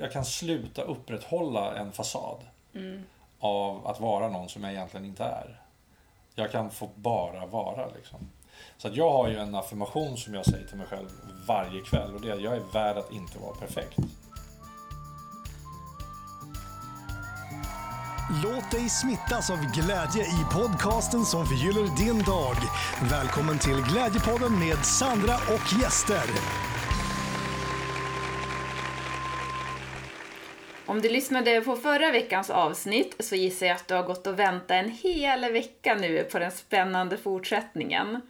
jag kan sluta upprätthålla en fasad av att vara någon som jag egentligen inte är. Jag kan få bara vara liksom. Så att jag har ju en affirmation som jag säger till mig själv varje kväll och det är att jag är värd att inte vara perfekt. Låt dig smittas av glädje i podcasten som förgyller din dag. Välkommen till Glädjepodden med Sandra och gäster. Om du lyssnade på förra veckans avsnitt så gissar jag att du har gått och väntat en hel vecka nu på den spännande fortsättningen.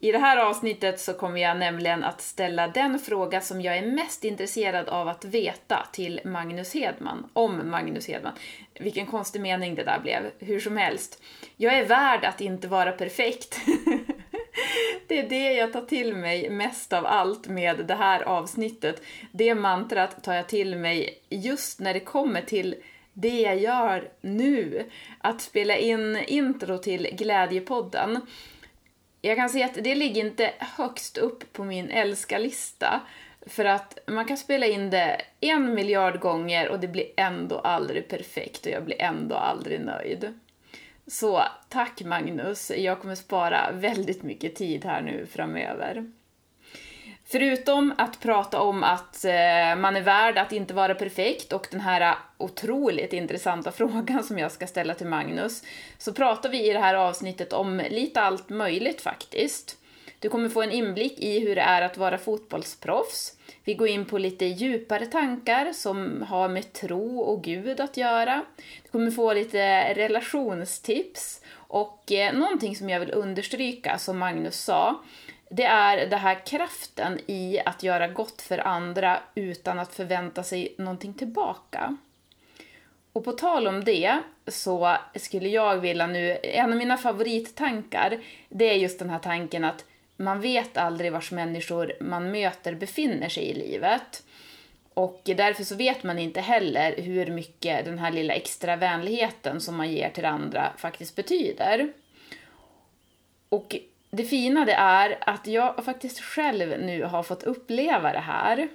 I det här avsnittet så kommer jag nämligen att ställa den fråga som jag är mest intresserad av att veta till Magnus Hedman, om Magnus Hedman. Vilken konstig mening det där blev, hur som helst. Jag är värd att inte vara perfekt. Det är det jag tar till mig mest av allt med det här avsnittet. Det mantrat tar jag till mig just när det kommer till det jag gör nu. Att spela in intro till Glädjepodden. Jag kan säga att det ligger inte högst upp på min älskarlista. För att man kan spela in det en miljard gånger och det blir ändå aldrig perfekt och jag blir ändå aldrig nöjd. Så tack Magnus, jag kommer spara väldigt mycket tid här nu framöver. Förutom att prata om att eh, man är värd att inte vara perfekt och den här otroligt intressanta frågan som jag ska ställa till Magnus, så pratar vi i det här avsnittet om lite allt möjligt faktiskt. Du kommer få en inblick i hur det är att vara fotbollsproffs. Vi går in på lite djupare tankar som har med tro och Gud att göra. Du kommer få lite relationstips och eh, någonting som jag vill understryka, som Magnus sa, det är den här kraften i att göra gott för andra utan att förvänta sig någonting tillbaka. Och på tal om det så skulle jag vilja nu, en av mina favorittankar, det är just den här tanken att man vet aldrig vars människor man möter befinner sig i livet. Och därför så vet man inte heller hur mycket den här lilla extra vänligheten som man ger till andra faktiskt betyder. Och det fina det är att jag faktiskt själv nu har fått uppleva det här.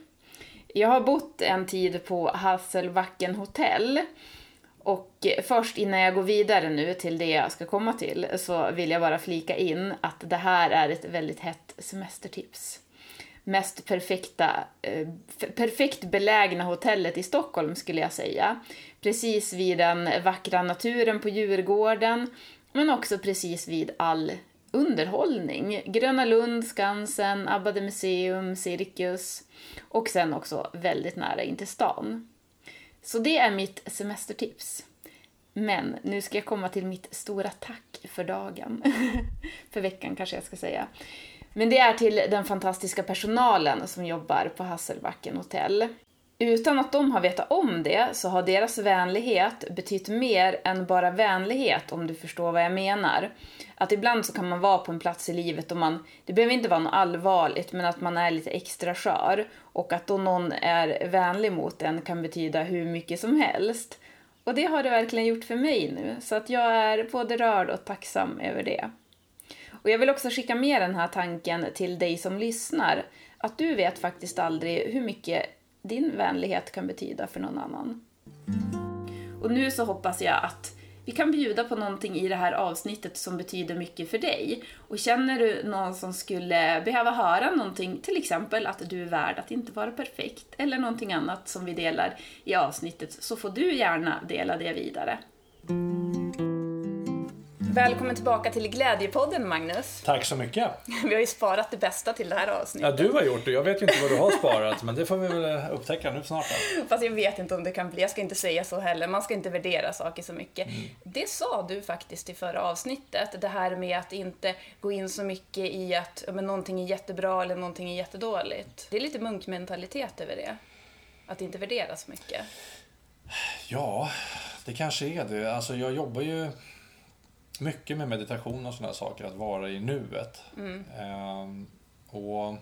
Jag har bott en tid på Hasselbacken hotell. Och först innan jag går vidare nu till det jag ska komma till så vill jag bara flika in att det här är ett väldigt hett semestertips. Mest perfekta, eh, perfekt belägna hotellet i Stockholm skulle jag säga. Precis vid den vackra naturen på Djurgården, men också precis vid all underhållning. Gröna Lund, Skansen, Abbade museum, Cirkus och sen också väldigt nära in till stan. Så det är mitt semestertips. Men nu ska jag komma till mitt stora tack för dagen. för veckan kanske jag ska säga. Men det är till den fantastiska personalen som jobbar på Hasselbacken hotell. Utan att de har vetat om det så har deras vänlighet betytt mer än bara vänlighet om du förstår vad jag menar. Att ibland så kan man vara på en plats i livet och man, det behöver inte vara något allvarligt men att man är lite extra skör och att då någon är vänlig mot en kan betyda hur mycket som helst. Och det har det verkligen gjort för mig nu så att jag är både rörd och tacksam över det. Och jag vill också skicka med den här tanken till dig som lyssnar att du vet faktiskt aldrig hur mycket din vänlighet kan betyda för någon annan. Och nu så hoppas jag att vi kan bjuda på någonting i det här avsnittet som betyder mycket för dig. Och känner du någon som skulle behöva höra någonting, till exempel att du är värd att inte vara perfekt, eller någonting annat som vi delar i avsnittet, så får du gärna dela det vidare. Välkommen tillbaka till Glädjepodden, Magnus. Tack så mycket. Vi har ju sparat det bästa till det här avsnittet. Ja, du har gjort det. Jag vet ju inte vad du har sparat, men det får vi väl upptäcka nu snart. Då. Fast jag vet inte om det kan bli, jag ska inte säga så heller, man ska inte värdera saker så mycket. Mm. Det sa du faktiskt i förra avsnittet, det här med att inte gå in så mycket i att men, någonting är jättebra eller någonting är jättedåligt. Det är lite munkmentalitet över det. Att inte värdera så mycket. Ja, det kanske är det. Alltså, jag jobbar ju mycket med meditation och sådana saker, att vara i nuet. Mm. Ehm, och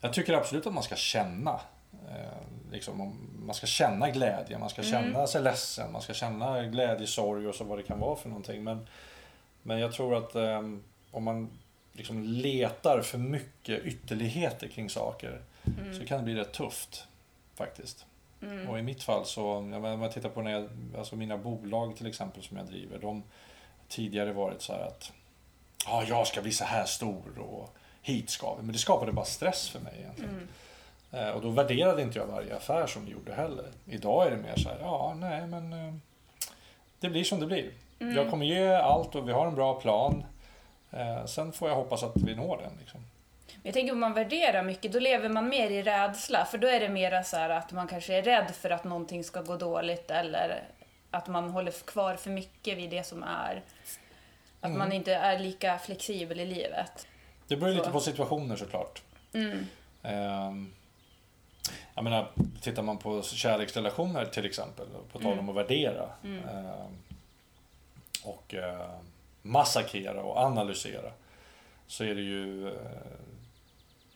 jag tycker absolut att man ska känna. Eh, liksom, om- man ska känna glädje, man ska känna sig ledsen, man ska känna glädje, sorg och så vad det kan vara för någonting. Men, men jag tror att ehm, om man liksom letar för mycket ytterligheter kring saker så kan det bli rätt tufft faktiskt. Och i mitt fall så, om jag tittar på när jag, alltså mina bolag till exempel som jag driver, de tidigare varit så att ja, jag ska bli så här stor och hit ska vi. Men det skapade bara stress för mig egentligen. Eh, Och då värderade inte jag varje affär som vi gjorde heller. Idag är det mer så här, ja, nej, men eh, det blir som det blir. Jag kommer ge allt och vi har en bra plan. Eh, sen får jag hoppas att vi når den. Liksom. Jag tänker om man värderar mycket, då lever man mer i rädsla. För då är det mera så att man kanske är rädd för att någonting ska gå dåligt eller att man håller kvar för mycket vid det som är. Att man inte är lika flexibel i livet. Det beror ju lite Så. på situationer såklart. Ehm, jag menar, tittar man på kärleksrelationer till exempel, på tal om att värdera. ehm, och eh, massakrera och analysera. Så är det ju eh,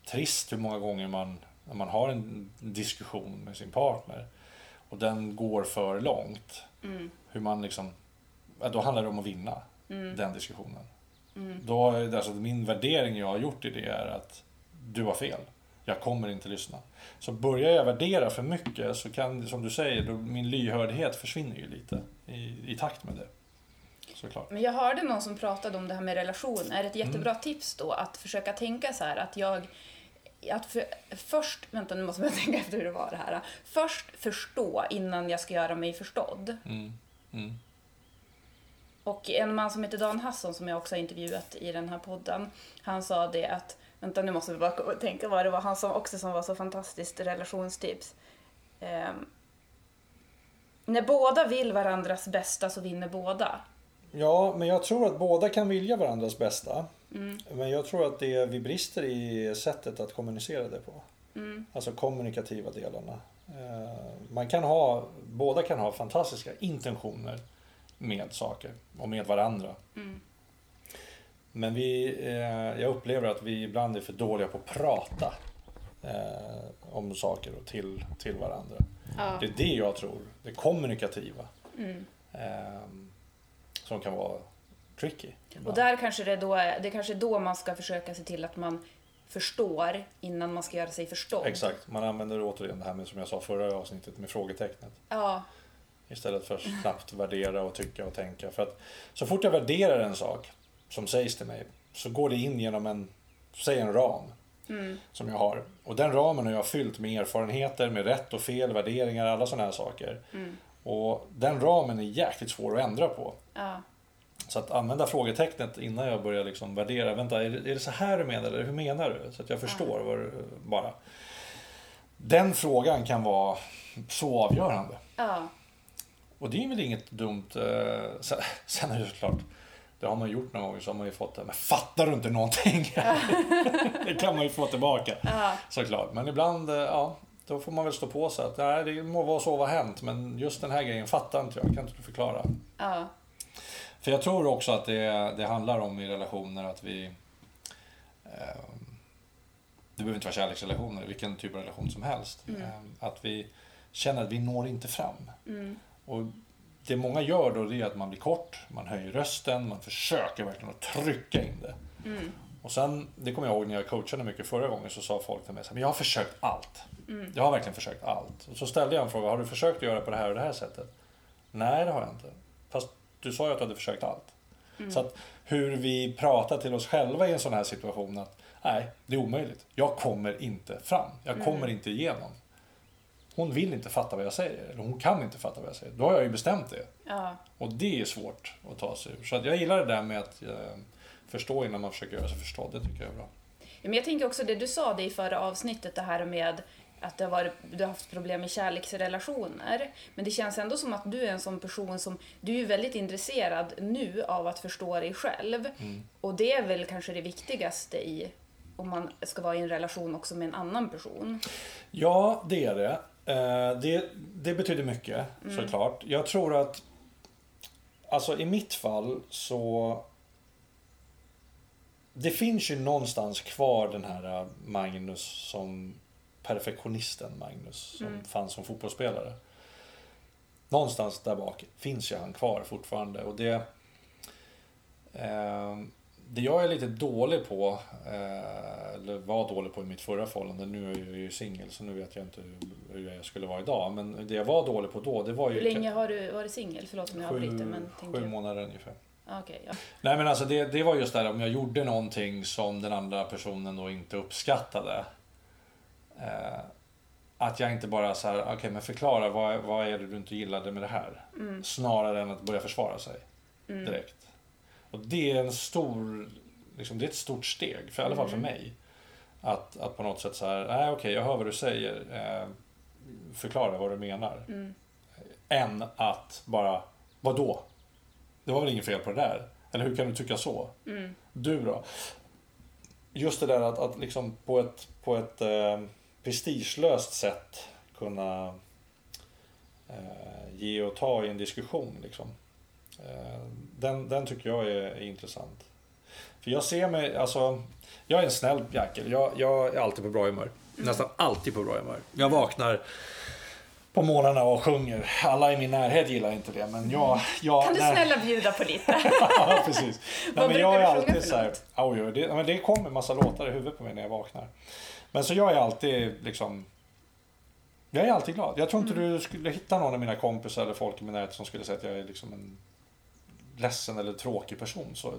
trist hur många gånger man, när man har en diskussion med sin partner och den går för långt. Hur man liksom, då handlar det om att vinna den diskussionen. Då är det alltså min värdering jag har gjort i det är att du har fel. Jag kommer inte lyssna. Så börjar jag värdera för mycket så kan, som du säger, då min lyhördhet försvinner ju lite i, i takt med det. Såklart. Men jag hörde någon som pratade om det här med relationer. Ett jättebra tips då att försöka tänka så här att jag att för, först, vänta nu måste jag tänka efter hur det var det här. Först förstå innan jag ska göra mig förstådd. Mm. Mm. Och en man som heter Dan Hasson som jag också har intervjuat i den här podden. Han sa det att, vänta nu måste vi bara tänka vad det var han som också som var så fantastiskt relationstips. Ehm, när båda vill varandras bästa så vinner båda. Ja, men jag tror att båda kan vilja varandras bästa. Men jag tror att det vi brister i är sättet att kommunicera det på. Alltså kommunikativa delarna. Eh, Man kan ha, båda kan ha fantastiska intentioner med saker och med varandra. Men vi, eh, jag upplever att vi ibland är för dåliga på att prata eh, om saker och till, till varandra. Det är det jag tror, det kommunikativa. Eh, som kan vara tricky. Och där kanske det då är, det kanske är då man ska försöka se till att man förstår innan man ska göra sig förstådd. Exakt, man använder återigen det här med som jag sa förra avsnittet med frågetecknet. Ja, Istället för att snabbt värdera och tycka och tänka. För att så fort jag värderar en sak som sägs till mig så går det in genom en, säg en ram. Som jag har. Och den ramen har jag fyllt med erfarenheter, med rätt och fel, värderingar, alla sådana här saker. Och den ramen är jäkligt svår att ändra på. ja, Så att använda frågetecknet innan jag börjar liksom värdera. Vänta, är det, är det så här du menar? Eller hur menar du? Så att jag förstår vad du, bara. Den frågan kan vara så avgörande. ja. Och det är väl inget dumt. eh, Sen, sen är det såklart, det har man gjort någon gång så har man ju fått det. Men fattar du inte någonting? det kan man ju få tillbaka. Såklart. Men ibland, eh, ja, då får man väl stå på sig att nej, det må vara så vad hänt. Men just den här grejen fattar inte jag. Kan inte du förklara? ja. För jag tror också att det, det handlar om i relationer att vi... Eh, det behöver inte vara kärleksrelationer, vilken typ av relation som helst. Eh, att vi känner att vi når inte fram. Och det många gör då det är att man blir kort, man höjer rösten, man försöker verkligen att trycka in det. Och sen, det kommer jag ihåg när jag coachade mycket förra gången, så sa folk till mig så här, men jag har försökt allt. Jag har verkligen försökt allt. Och så ställde jag en fråga, har du försökt göra på det här och det här sättet? Nej, det har jag inte. Fast du sa ju att du hade försökt allt. Så att hur vi pratar till oss själva i en sån här situation att nej, det är omöjligt. Jag kommer inte fram. Jag kommer inte igenom. Hon vill inte fatta vad jag säger. Eller hon kan inte fatta vad jag säger. Då har jag ju bestämt det. ja. Och det är svårt att ta sig ur. Så att jag gillar det där med att eh, förstå innan man försöker göra sig förstådd. Det tycker jag är bra. Men jag tänker också det du sa det i förra avsnittet, det här med att det har varit, du har haft problem med kärleksrelationer. Men det känns ändå som att du är en sån person som, du är väldigt intresserad nu av att förstå dig själv. Och det är väl kanske det viktigaste i, om man ska vara i en relation också med en annan person. Ja, det är det. Eh, det, det betyder mycket såklart. Jag tror att, alltså i mitt fall så det finns ju någonstans kvar den här eh, Magnus som perfektionisten Magnus som fanns som fotbollsspelare. Någonstans där bak finns ju han kvar fortfarande och det eh, det jag är lite dålig på, eh, eller var dålig på i mitt förra förhållande, nu är jag ju singel så nu vet jag inte hur, jag skulle vara idag. Men det jag var dålig på då, det var ju Hur länge har du varit singel? Förlåt om jag avbryter men sju, sju månader ungefär. Ah, Okej, ja. Nej men alltså det, det var just det här om jag gjorde någonting som den andra personen då inte uppskattade. Eh, att jag inte bara så här, okej men förklara vad, vad är det du inte gillade med det här? Snarare än att börja försvara sig direkt. Och det är en stor, liksom, det är ett stort steg, för, i alla fall för mig. Att, att på något sätt så här, nej okej jag hör vad du säger, eh, förklara vad du menar. Än att bara, vad då? Det var väl inget fel på det där? Eller hur kan du tycka så? Du då? Just det där att, att liksom på ett, på ett eh, prestigelöst sätt kunna eh, ge och ta i en diskussion. Liksom. Eh, den, den tycker jag är, är intressant. För jag ser mig, alltså, jag är en snäll jäkel. Jag, jag är alltid på bra humör. Nästan alltid på bra humör. Jag vaknar på morgnarna och sjunger. Alla i min närhet gillar inte det, men jag... jag Kan du när- snälla bjuda på lite? ja, precis. Nej, men jag är alltid så här, oj, det, men det kommer massa låtar i huvudet på mig när jag vaknar. Men så jag är alltid liksom, jag är alltid glad. Jag tror inte Mm. du skulle hitta någon av mina kompisar eller folk i min närhet som skulle säga att jag är liksom en ledsen eller tråkig person. Så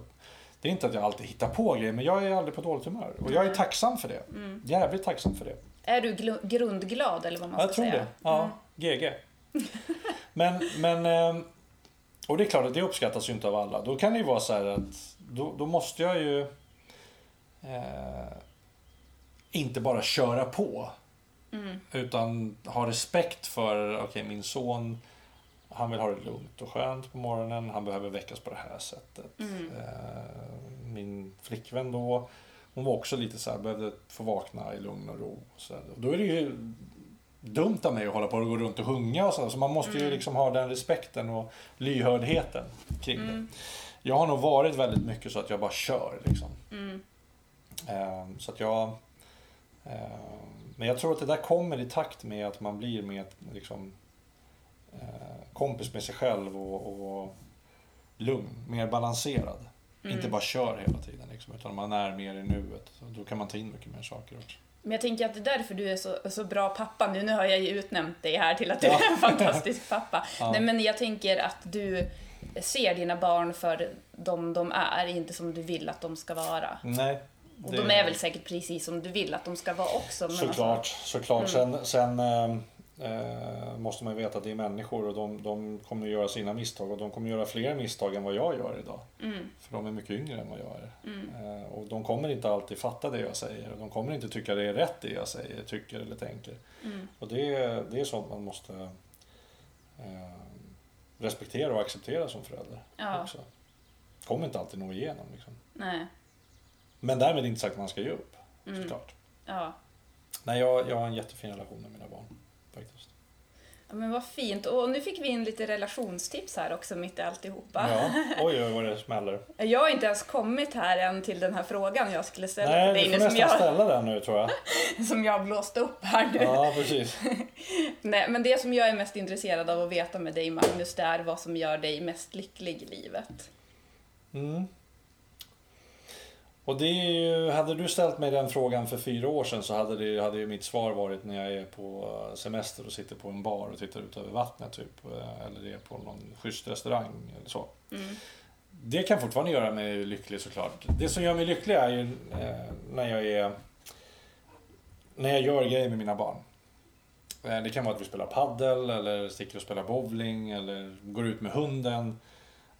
det är inte att jag alltid hittar på grejer, men jag är aldrig på dåligt humör. Och jag är tacksam för det. Mm. Jävligt tacksam för det. Är du grundglad eller vad man ska Jag tror säga? det. Ja, GG. Men, men... ehm, Och det är klart att det uppskattas ju inte av alla. Då kan det ju vara så här att då, då måste jag ju eh, inte bara köra på. Utan ha respekt för, okej min son han vill ha det lugnt och skönt på morgonen. Han behöver väckas på det här sättet. Eh, min flickvän då, hon var också lite så här, behövde få vakna i lugn och ro. Så, här. Då är det ju dumt av mig att hålla på och gå runt och sjunga och så. Så man måste ju liksom ha den respekten och lyhördheten kring det. Jag har nog varit väldigt mycket så att jag bara kör liksom. Eh, så att jag... Eh, men jag tror att det där kommer i takt med att man blir mer liksom, eh, kompis med sig själv och, och lugn, mer balanserad. Inte bara kör hela tiden liksom, utan man är mer i nuet. Då kan man ta in mycket mer saker också. Men jag tänker att det är därför du är så, så bra pappa. Nu, nu har jag ju utnämnt dig här till att du Ja. är en fantastisk pappa. Ja. Nej, men jag tänker att du ser dina barn för de de är, inte som du vill att de ska vara. Nej. Och det- de är väl säkert precis som du vill att de ska vara också. Men Såklart, Alltså, såklart. Sen, sen eh, eh, måste man ju veta att det är människor och de, de kommer att göra sina misstag och de kommer att göra fler misstag än vad jag gör idag. mm, För de är mycket yngre än vad jag är. Eh, och de kommer inte alltid fatta det jag säger. Och de kommer inte tycka det är rätt det jag säger, tycker eller tänker. mm, Och det, är- det är sånt man måste eh, respektera och acceptera som förälder. Ja. Också. Kommer inte alltid nå igenom. Liksom. nej, Men därmed inte sagt att man ska ge upp. Mm. Såklart. ja. Nej, jag, jag har en jättefin relation med mina barn. Faktiskt. Ja, Men vad fint. Och nu fick vi in lite relationstips här också mitt i alltihopa. Ja, oj, oj vad det smäller. Jag har inte ens kommit här än till den här frågan jag skulle ställa Nej, till du dig får nu nästan som jag, ställa den nu tror jag. som jag blåst upp här nu. Ja, precis. Nej, men det som jag är mest intresserad av att veta med dig Magnus, det är vad som gör dig mest lycklig i livet. Mm. Och det ju, hade du ställt mig den frågan för fyra år sedan så hade, det, hade ju mitt svar varit när jag är på semester och sitter på en bar och tittar ut över vattnet typ. eh, Eller är på någon schysst restaurang eller så. Det kan fortfarande göra mig lycklig såklart. Det som gör mig lycklig är ju eh, när jag är när jag gör grejer med mina barn. Eh, Det kan vara att vi spelar paddel eller sticker och spelar bowling eller går ut med hunden.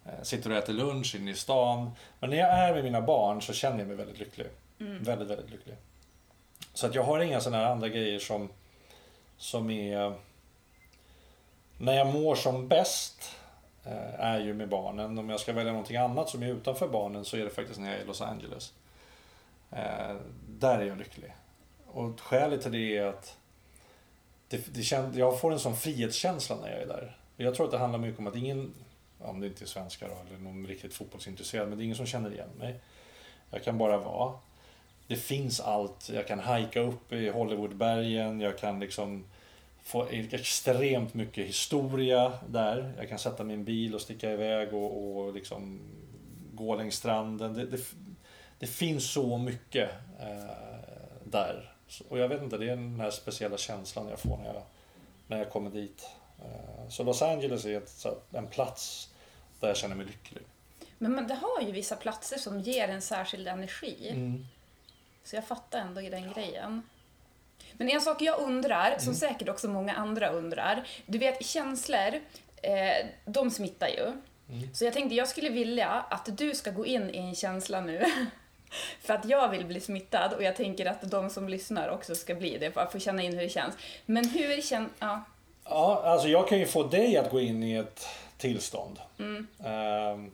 Eh, Sitter och äter lunch inne i stan. Men när jag är med mina barn så känner jag mig väldigt lycklig. Väldigt, väldigt lycklig. Så att jag har inga sådana här andra grejer som, som är... När jag mår som bäst eh, är ju med barnen. Om jag ska välja någonting annat som är utanför barnen så är det faktiskt när jag är i Los Angeles. Eh, där är jag lycklig. Och skälet till det är att det, det känd, jag får en sån frihetskänsla när jag är där. Jag tror att det handlar mycket om att ingen, om det inte är svenskar eller någon riktigt fotbollsintresserad, men det är ingen som känner igen mig. Jag kan bara vara. Det finns allt. Jag kan hajka upp i Hollywoodbergen. Jag kan liksom få extremt mycket historia där. Jag kan sätta min bil och sticka iväg och, och liksom gå längs stranden. Det, det, det finns så mycket eh, där. Och jag vet inte, det är den här speciella känslan jag får när jag, när jag kommer dit. Eh, så Los Angeles är ett, en plats där jag känner mig lycklig. Men man, det har ju vissa platser som ger en särskild energi. Mm. Så jag fattar ändå i den grejen. Men en sak jag undrar, som säkert också många andra undrar. Du vet, känslor, eh, de smittar ju. Så jag tänkte jag skulle vilja att du ska gå in i en känsla nu. För att jag vill bli smittad och jag tänker att de som lyssnar också ska bli det, för att få känna in hur det känns. Men hur känns... Ja. Ja, alltså jag kan ju få dig att gå in i ett tillstånd. Ehm,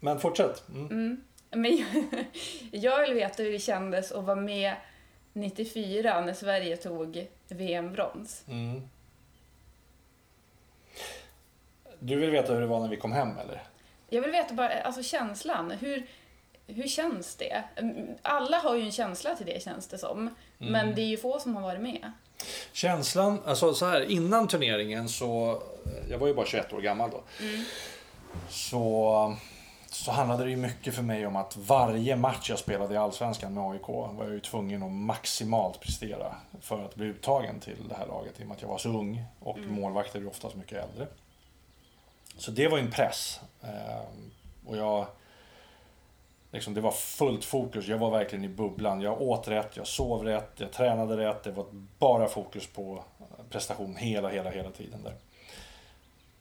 men fortsätt. Mm. Men jag vill veta hur det kändes att vara med 94 när Sverige tog VM-brons. Mm. Du vill veta hur det var när vi kom hem eller? Jag vill veta bara, alltså känslan. Hur, hur känns det? Alla har ju en känsla till det känns det som. Men det är ju få som har varit med. Känslan, alltså så här innan turneringen så, jag var ju bara 21 år gammal då. Så, så handlade det ju mycket för mig om att varje match jag spelade i Allsvenskan med AIK var jag ju tvungen att maximalt prestera för att bli uttagen till det här laget i och med att jag var så ung och målvakter är ju oftast mycket äldre. Så det var ju en press. Ehm, Och jag, liksom, det var fullt fokus. Jag var verkligen i bubblan. Jag åt rätt, jag sov rätt, jag tränade rätt. Det var bara fokus på prestation hela, hela, hela tiden där.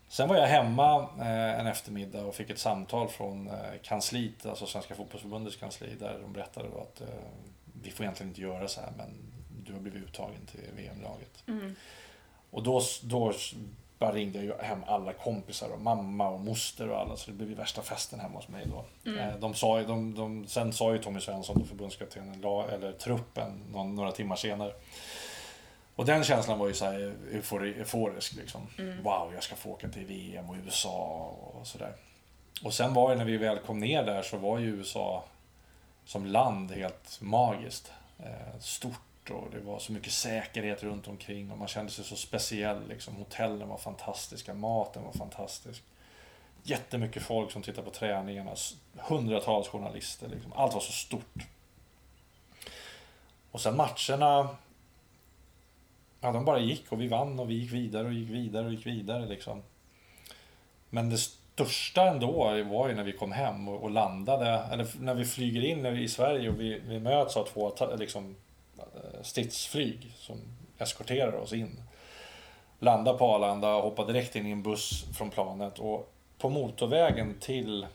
Sen var jag hemma eh, en eftermiddag och fick ett samtal från eh, kansliet, alltså Svenska fotbollsförbundets kansli, där de berättade att eh, vi får egentligen inte göra så här, men du har blivit uttagen till VM-laget. Och då, då bara ringde jag hem alla kompisar och mamma och moster och alla så det blev ju värsta festen hemma hos mig då. Eh, De sa, de, de, sen sa ju Tommy Svensson, förbundskaptenen, la- eller truppen, någon, några timmar senare. Och den känslan var ju så här eufori, euforisk liksom. Wow, jag ska få åka till VM och USA och sådär. Och sen var det när vi väl kom ner där så var ju USA som land helt magiskt. Eh, stort och det var så mycket säkerhet runt omkring och man kände sig så speciell. Liksom. Hotellen var fantastiska, maten var fantastisk. Jättemycket folk som tittade på träningarna, hundratals journalister. Liksom. Allt var så stort. Och sen matcherna, ja de bara gick och vi vann och vi gick vidare och gick vidare och gick vidare liksom. Men det största ändå var ju när vi kom hem och, och landade, eller när vi flyger in när vi, i Sverige och vi, vi möts av två liksom, eh, stridsflyg som eskorterar oss in. Landar på Arlanda, hoppar direkt in i en buss från planet och på motorvägen till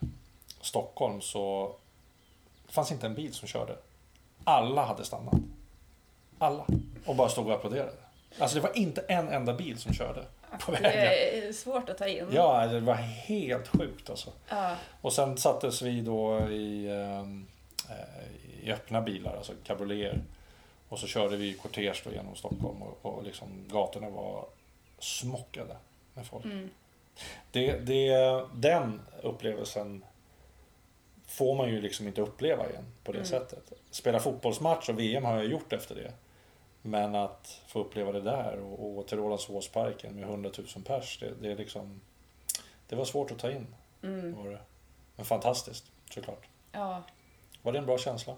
Stockholm så fanns inte en bil som körde. Alla hade stannat. Alla. Och bara stod och applåderade. Alltså det var inte en enda bil som körde på vägen. Det är svårt att ta in. Ja, det var helt sjukt alltså. Ja. Och sen sattes vi då i, ehm, eh, i öppna bilar, alltså cabrioleter. Och så körde vi i kortege genom Stockholm och, och liksom gatorna var smockade med folk. Mm. Det, det, den upplevelsen får man ju liksom inte uppleva igen på det Mm. sättet. Spela fotbollsmatch och VM har jag gjort efter det. Men att få uppleva det där och, och till Rålambshovsparken med 100 000 pers, det, det, är liksom, det var svårt att ta in. Mm. Var det. Men fantastiskt, såklart. Ja. Var det en bra känsla?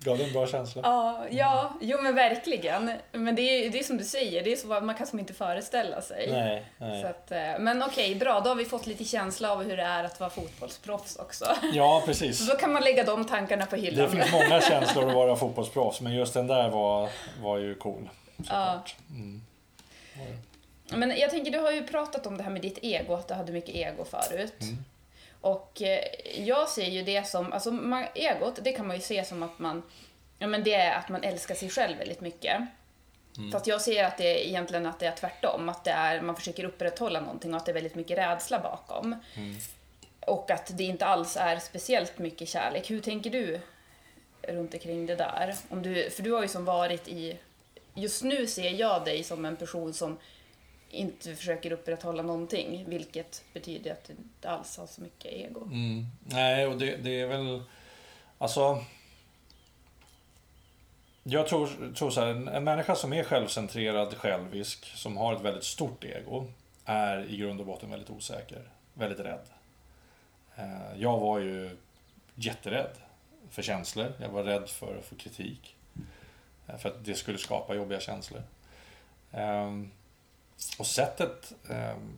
Gav det en bra känsla? Ja, ja, jo men verkligen. Men det är, det är som du säger, det är så man kan som inte föreställa sig. Nej, nej. Så att, eh, men okej, bra. Då har vi fått lite känsla av hur det är att vara fotbollsproffs också. Ja, precis. då kan man lägga de tankarna på Det hyllan. finns många känslor att vara fotbollsproffs, men just den där var, var ju cool. Ja. Mm. Men jag tänker, du har ju pratat om det här med ditt ego, att du hade mycket ego förut. Mm. Och eh, jag ser ju det som, alltså man, egot, det kan man ju se som att man, ja men det är att man älskar sig själv väldigt mycket. Fast jag ser att det är egentligen att det är tvärtom, att det är, man försöker upprätthålla någonting och att det är väldigt mycket rädsla bakom. Och att det inte alls är speciellt mycket kärlek. Hur tänker du runt omkring det där? Om du, för du har ju som varit i... Just nu ser jag dig som en person som inte försöker upprätthålla någonting, vilket betyder att du inte alls har så mycket ego. Mm. Nej, och det, det är väl... Alltså... Jag tror, tror så här, en- en människa som är självcentrerad, självisk, som har ett väldigt stort ego, är i grund och botten väldigt osäker, väldigt rädd. Eh, jag var ju jätterädd för känslor. Jag var rädd för, att få kritik. Eh, för att det skulle skapa jobbiga känslor. Ehm, och sättet ehm,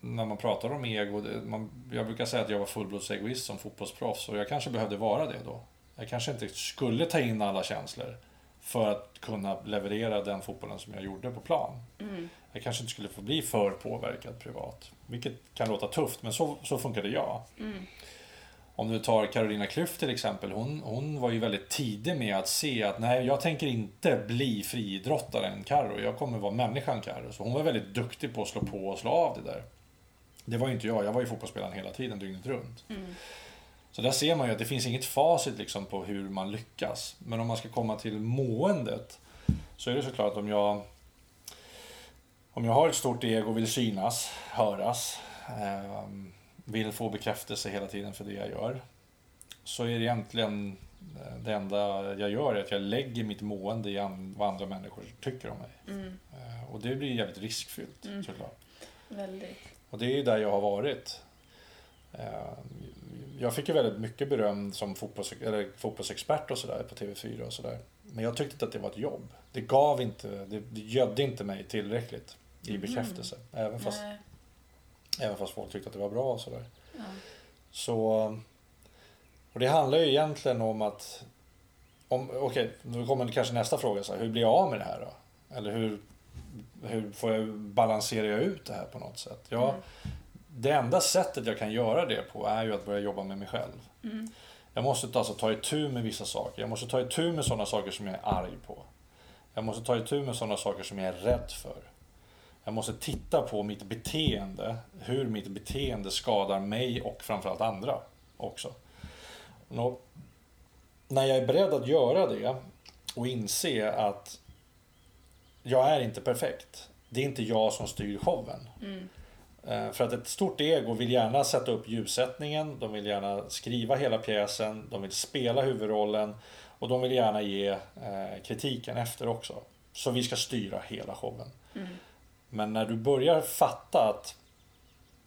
när man pratar om ego, det- man, jag brukar säga att jag var fullblodsegoist som fotbollsproffs och jag kanske behövde vara det då. Jag kanske inte skulle ta in alla känslor för att kunna leverera den fotbollen som jag gjorde på plan. Jag kanske inte skulle få bli för påverkad privat. Vilket kan låta tufft, men så, så funkade jag. Om du tar Carolina Klüft till exempel. Hon, hon var ju väldigt tidig med att se att nej, jag tänker inte bli friidrottaren Karo. Jag kommer vara människan Karo. Så hon var väldigt duktig på att slå på och slå av det där. Det var ju inte jag. Jag var ju fotbollsspelaren hela tiden, dygnet runt. Så där ser man ju att det finns inget facit liksom på hur man lyckas. Men om man ska komma till måendet så är det såklart att om jag om jag har ett stort ego och vill synas, höras, ehm, vill få bekräftelse hela tiden för det jag gör. Så är det egentligen eh, det enda jag gör är att jag lägger mitt mående i vad andra människor tycker om mig. Eh, Och det blir jävligt riskfyllt såklart. Väldigt. Och det är ju där jag har varit. Eh, Jag fick ju väldigt mycket beröm som fotbolls, eller fotbollsexpert och sådär på TV4 och sådär. Men jag tyckte inte att det var ett jobb. Det gav inte, det, gödde inte mig tillräckligt i bekräftelse. Även, fast, Nej. Även fast folk tyckte att det var bra och sådär. Ja. Så, och det handlar ju egentligen om att, om, okej, nu kommer kanske nästa fråga, så här, hur blir jag av med det här då? Eller hur, hur får jag, balanserar jag ut det här på något sätt? Ja, Det enda sättet jag kan göra det på är ju att börja jobba med mig själv. Jag måste alltså ta itu med vissa saker. Jag måste ta itu med sådana saker som jag är arg på. Jag måste ta itu med sådana saker som jag är rädd för. Jag måste titta på mitt beteende, hur mitt beteende skadar mig och framförallt andra också. Nå, när jag är beredd att göra det och inse att jag är inte perfekt. Det är inte jag som styr showen. Eh, För att ett stort ego vill gärna sätta upp ljussättningen, de vill gärna skriva hela pjäsen, de vill spela huvudrollen och de vill gärna ge eh, kritiken efter också. Så vi ska styra hela showen. Men när du börjar fatta att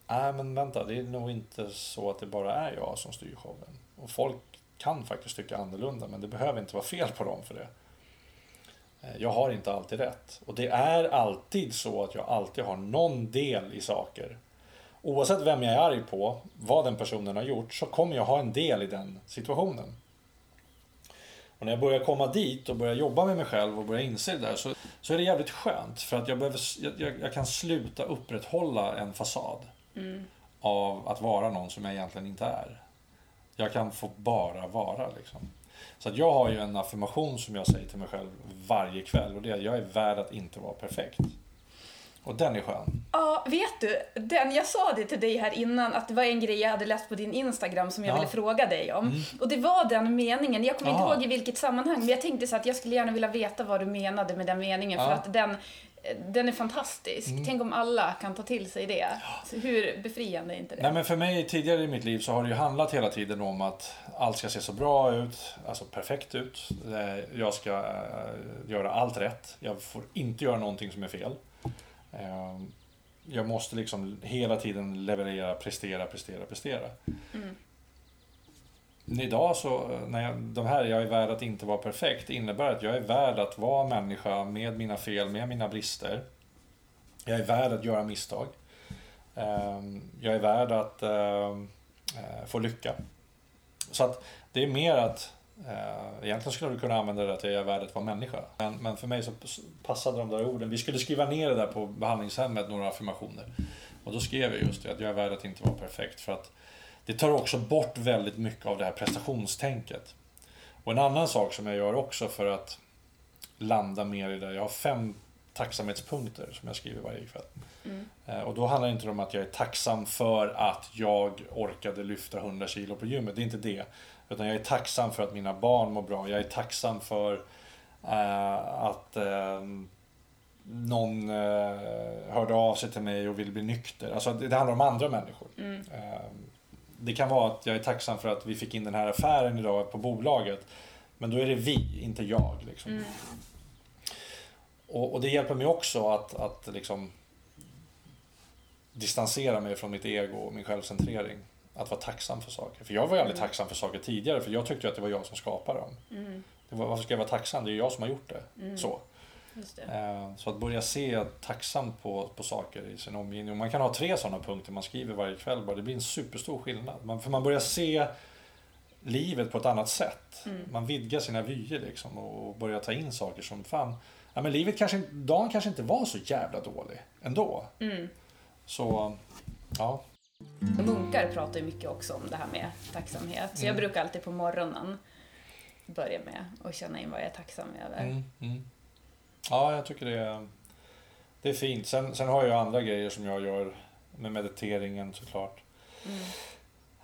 Nej men vänta, det är nog inte så att det bara är jag som styr showen. Och folk kan faktiskt tycka annorlunda men det behöver inte vara fel på dem för det. Eh, jag har inte alltid rätt. Och det är alltid så att jag alltid har någon del i saker. Oavsett vem jag är arg på, vad den personen har gjort, så kommer jag ha en del i den situationen. Och när jag börjar komma dit och börjar jobba med mig själv och börjar inse det där så, så är det jävligt skönt. För att jag, behöver, jag, jag, kan sluta upprätthålla en fasad av att vara någon som jag egentligen inte är. Jag kan få bara vara liksom. Så att jag har ju en affirmation som jag säger till mig själv varje kväll och det är att jag är värd att inte vara perfekt. Och den är skön. Ja, vet du, den, jag sa det till dig här innan att det var en grej jag hade läst på din Instagram som jag Ja. ville fråga dig om. Och det var den meningen, jag kommer inte ihåg i vilket sammanhang, men jag tänkte så att jag skulle gärna vilja veta vad du menade med den meningen för Ja. att den, den är fantastisk. Tänk om alla kan ta till sig det. Så hur befriande är inte det? Nej men för mig tidigare i mitt liv så har det ju handlat hela tiden om att allt ska se så bra ut, alltså perfekt ut. Eh, Jag ska eh, göra allt rätt. Jag får inte göra någonting som är fel. Eh, Jag måste liksom hela tiden leverera, prestera, prestera, prestera. Men Idag så, eh, när jag, de här jag är värd att inte vara perfekt innebär att jag är värd att vara människa med mina fel, med mina brister. Jag är värd att göra misstag. Ehm, Jag är värd att ehm, eh, få lycka. Så att det är mer att Egentligen skulle du kunna använda det att jag är värd att vara människa. Men, men för mig så passade de där orden. Vi skulle skriva ner det där på behandlingshemmet, några affirmationer. Och då skrev jag just det, att jag är värd att inte vara perfekt. För att det tar också bort väldigt mycket av det här prestationstänket. Och en annan sak som jag gör också för att landa mer i det. Jag har fem tacksamhetspunkter som jag skriver varje kväll. Eh, Och då handlar det inte om att jag är tacksam för att jag orkade lyfta 100 kilo på gymmet. Det är inte det. Utan jag är tacksam för att mina barn mår bra. Jag är tacksam för eh, att eh, någon eh, hörde av sig till mig och vill bli nykter. Alltså det, det handlar om andra människor. Eh, det kan vara att jag är tacksam för att vi fick in den här affären idag på bolaget. Men då är det vi, inte jag. Liksom. Och, och det hjälper mig också att, att liksom distansera mig från mitt ego och min självcentrering. Att vara tacksam för saker. För jag var ju aldrig tacksam för saker tidigare för jag tyckte att det var jag som skapade dem. Det var, varför ska jag vara tacksam? Det är ju jag som har gjort det. Så. Just det. Eh, Så att börja se tacksamt på, på saker i sin omgivning. Man kan ha tre sådana punkter man skriver varje kväll. Bara. Det blir en superstor skillnad. Man, för man börjar se livet på ett annat sätt. Man vidgar sina vyer liksom och börjar ta in saker som fan. Ja, men livet kanske, dagen kanske inte var så jävla dålig ändå. Så, ja. Munkar pratar ju mycket också om det här med tacksamhet. Så jag brukar alltid på morgonen börja med att känna in vad jag är tacksam över. Mm, mm. Ja, jag tycker det är, det är fint. Sen, sen har jag andra grejer som jag gör med mediteringen såklart.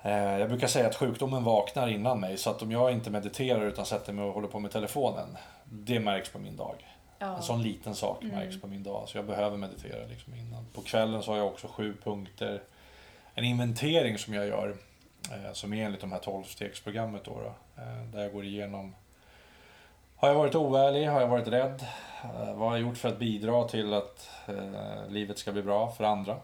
Eh, Jag brukar säga att sjukdomen vaknar innan mig så att om jag inte mediterar utan sätter mig och håller på med telefonen, det märks på min dag. Ja. En sån liten sak märks på min dag, så jag behöver meditera liksom innan. På kvällen så har jag också sju punkter, en inventering som jag gör, eh, som är enligt de här tolvstegsprogrammet då, då, eh, där jag går igenom har jag varit oärlig? Har jag varit rädd? Eh, Vad har jag gjort för att bidra till att livet ska bli bra för andra?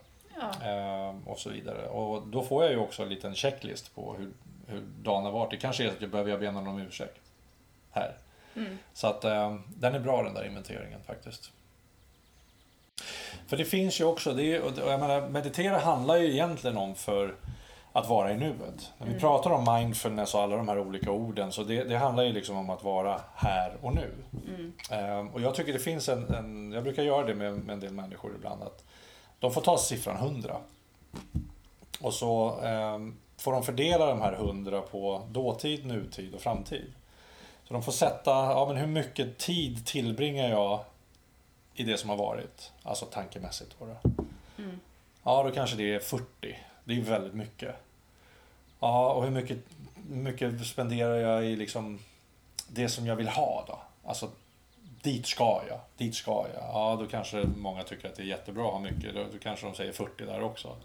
Ja. Och så vidare. Och då får jag ju också en liten checklist på hur, hur dagen har varit. Det kanske är så att jag behöver be någon om ursäkt här. Så att den är bra den där inventeringen faktiskt. För det finns ju också, det är, och jag menar, meditera handlar ju egentligen om för att vara i nuet. När vi pratar om mindfulness och alla de här olika orden så det, det handlar ju liksom om att vara här och nu. Eh, och jag tycker det finns en, en jag brukar göra det med, med en del människor ibland, att de får ta siffran 100. Och så eh, får de fördela de här 100 på dåtid, nutid och framtid. Så de får sätta, ja men hur mycket tid tillbringar jag i det som har varit? Alltså tankemässigt då. då. Ja, då kanske det är 40. Det är väldigt mycket. Ja, och hur mycket, mycket spenderar jag i liksom det som jag vill ha då? Alltså, dit ska jag, dit ska jag. Ja, då kanske många tycker att det är jättebra att ha mycket. Då, då kanske de säger 40 där också.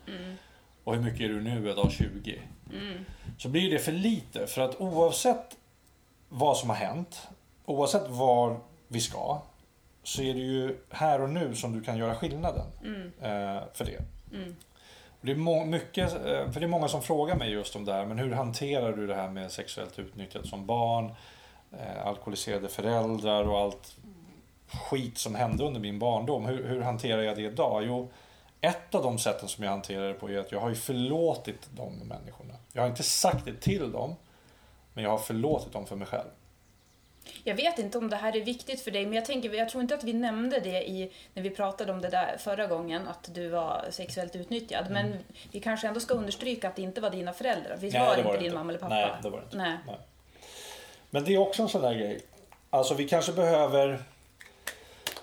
Och hur mycket är du nu då? 20. Så blir det för lite. För att oavsett vad som har hänt, oavsett var vi ska, så är det ju här och nu som du kan göra skillnaden eh, för det. Och Det är, mycket, eh, för det är många som frågar mig just om det här, men hur hanterar du det här med sexuellt utnyttjat som barn, eh, alkoholiserade föräldrar och allt skit som hände under min barndom. Hur, hur hanterar jag det idag? Jo, ett av de sätten som jag hanterar det på är att jag har ju förlåtit de människorna. Jag har inte sagt det till dem, men jag har förlåtit dem för mig själv. Jag vet inte om det här är viktigt för dig, men jag tänker, jag tror inte att vi nämnde det i, när vi pratade om det där förra gången, att du var sexuellt utnyttjad. Men vi kanske ändå ska understryka att det inte var dina föräldrar. Visst Mm. Nej, var det var inte det din inte. mamma eller pappa? Nej, det var det inte. Nej. Nej. Men det är också en sån där grej. Alltså vi kanske behöver...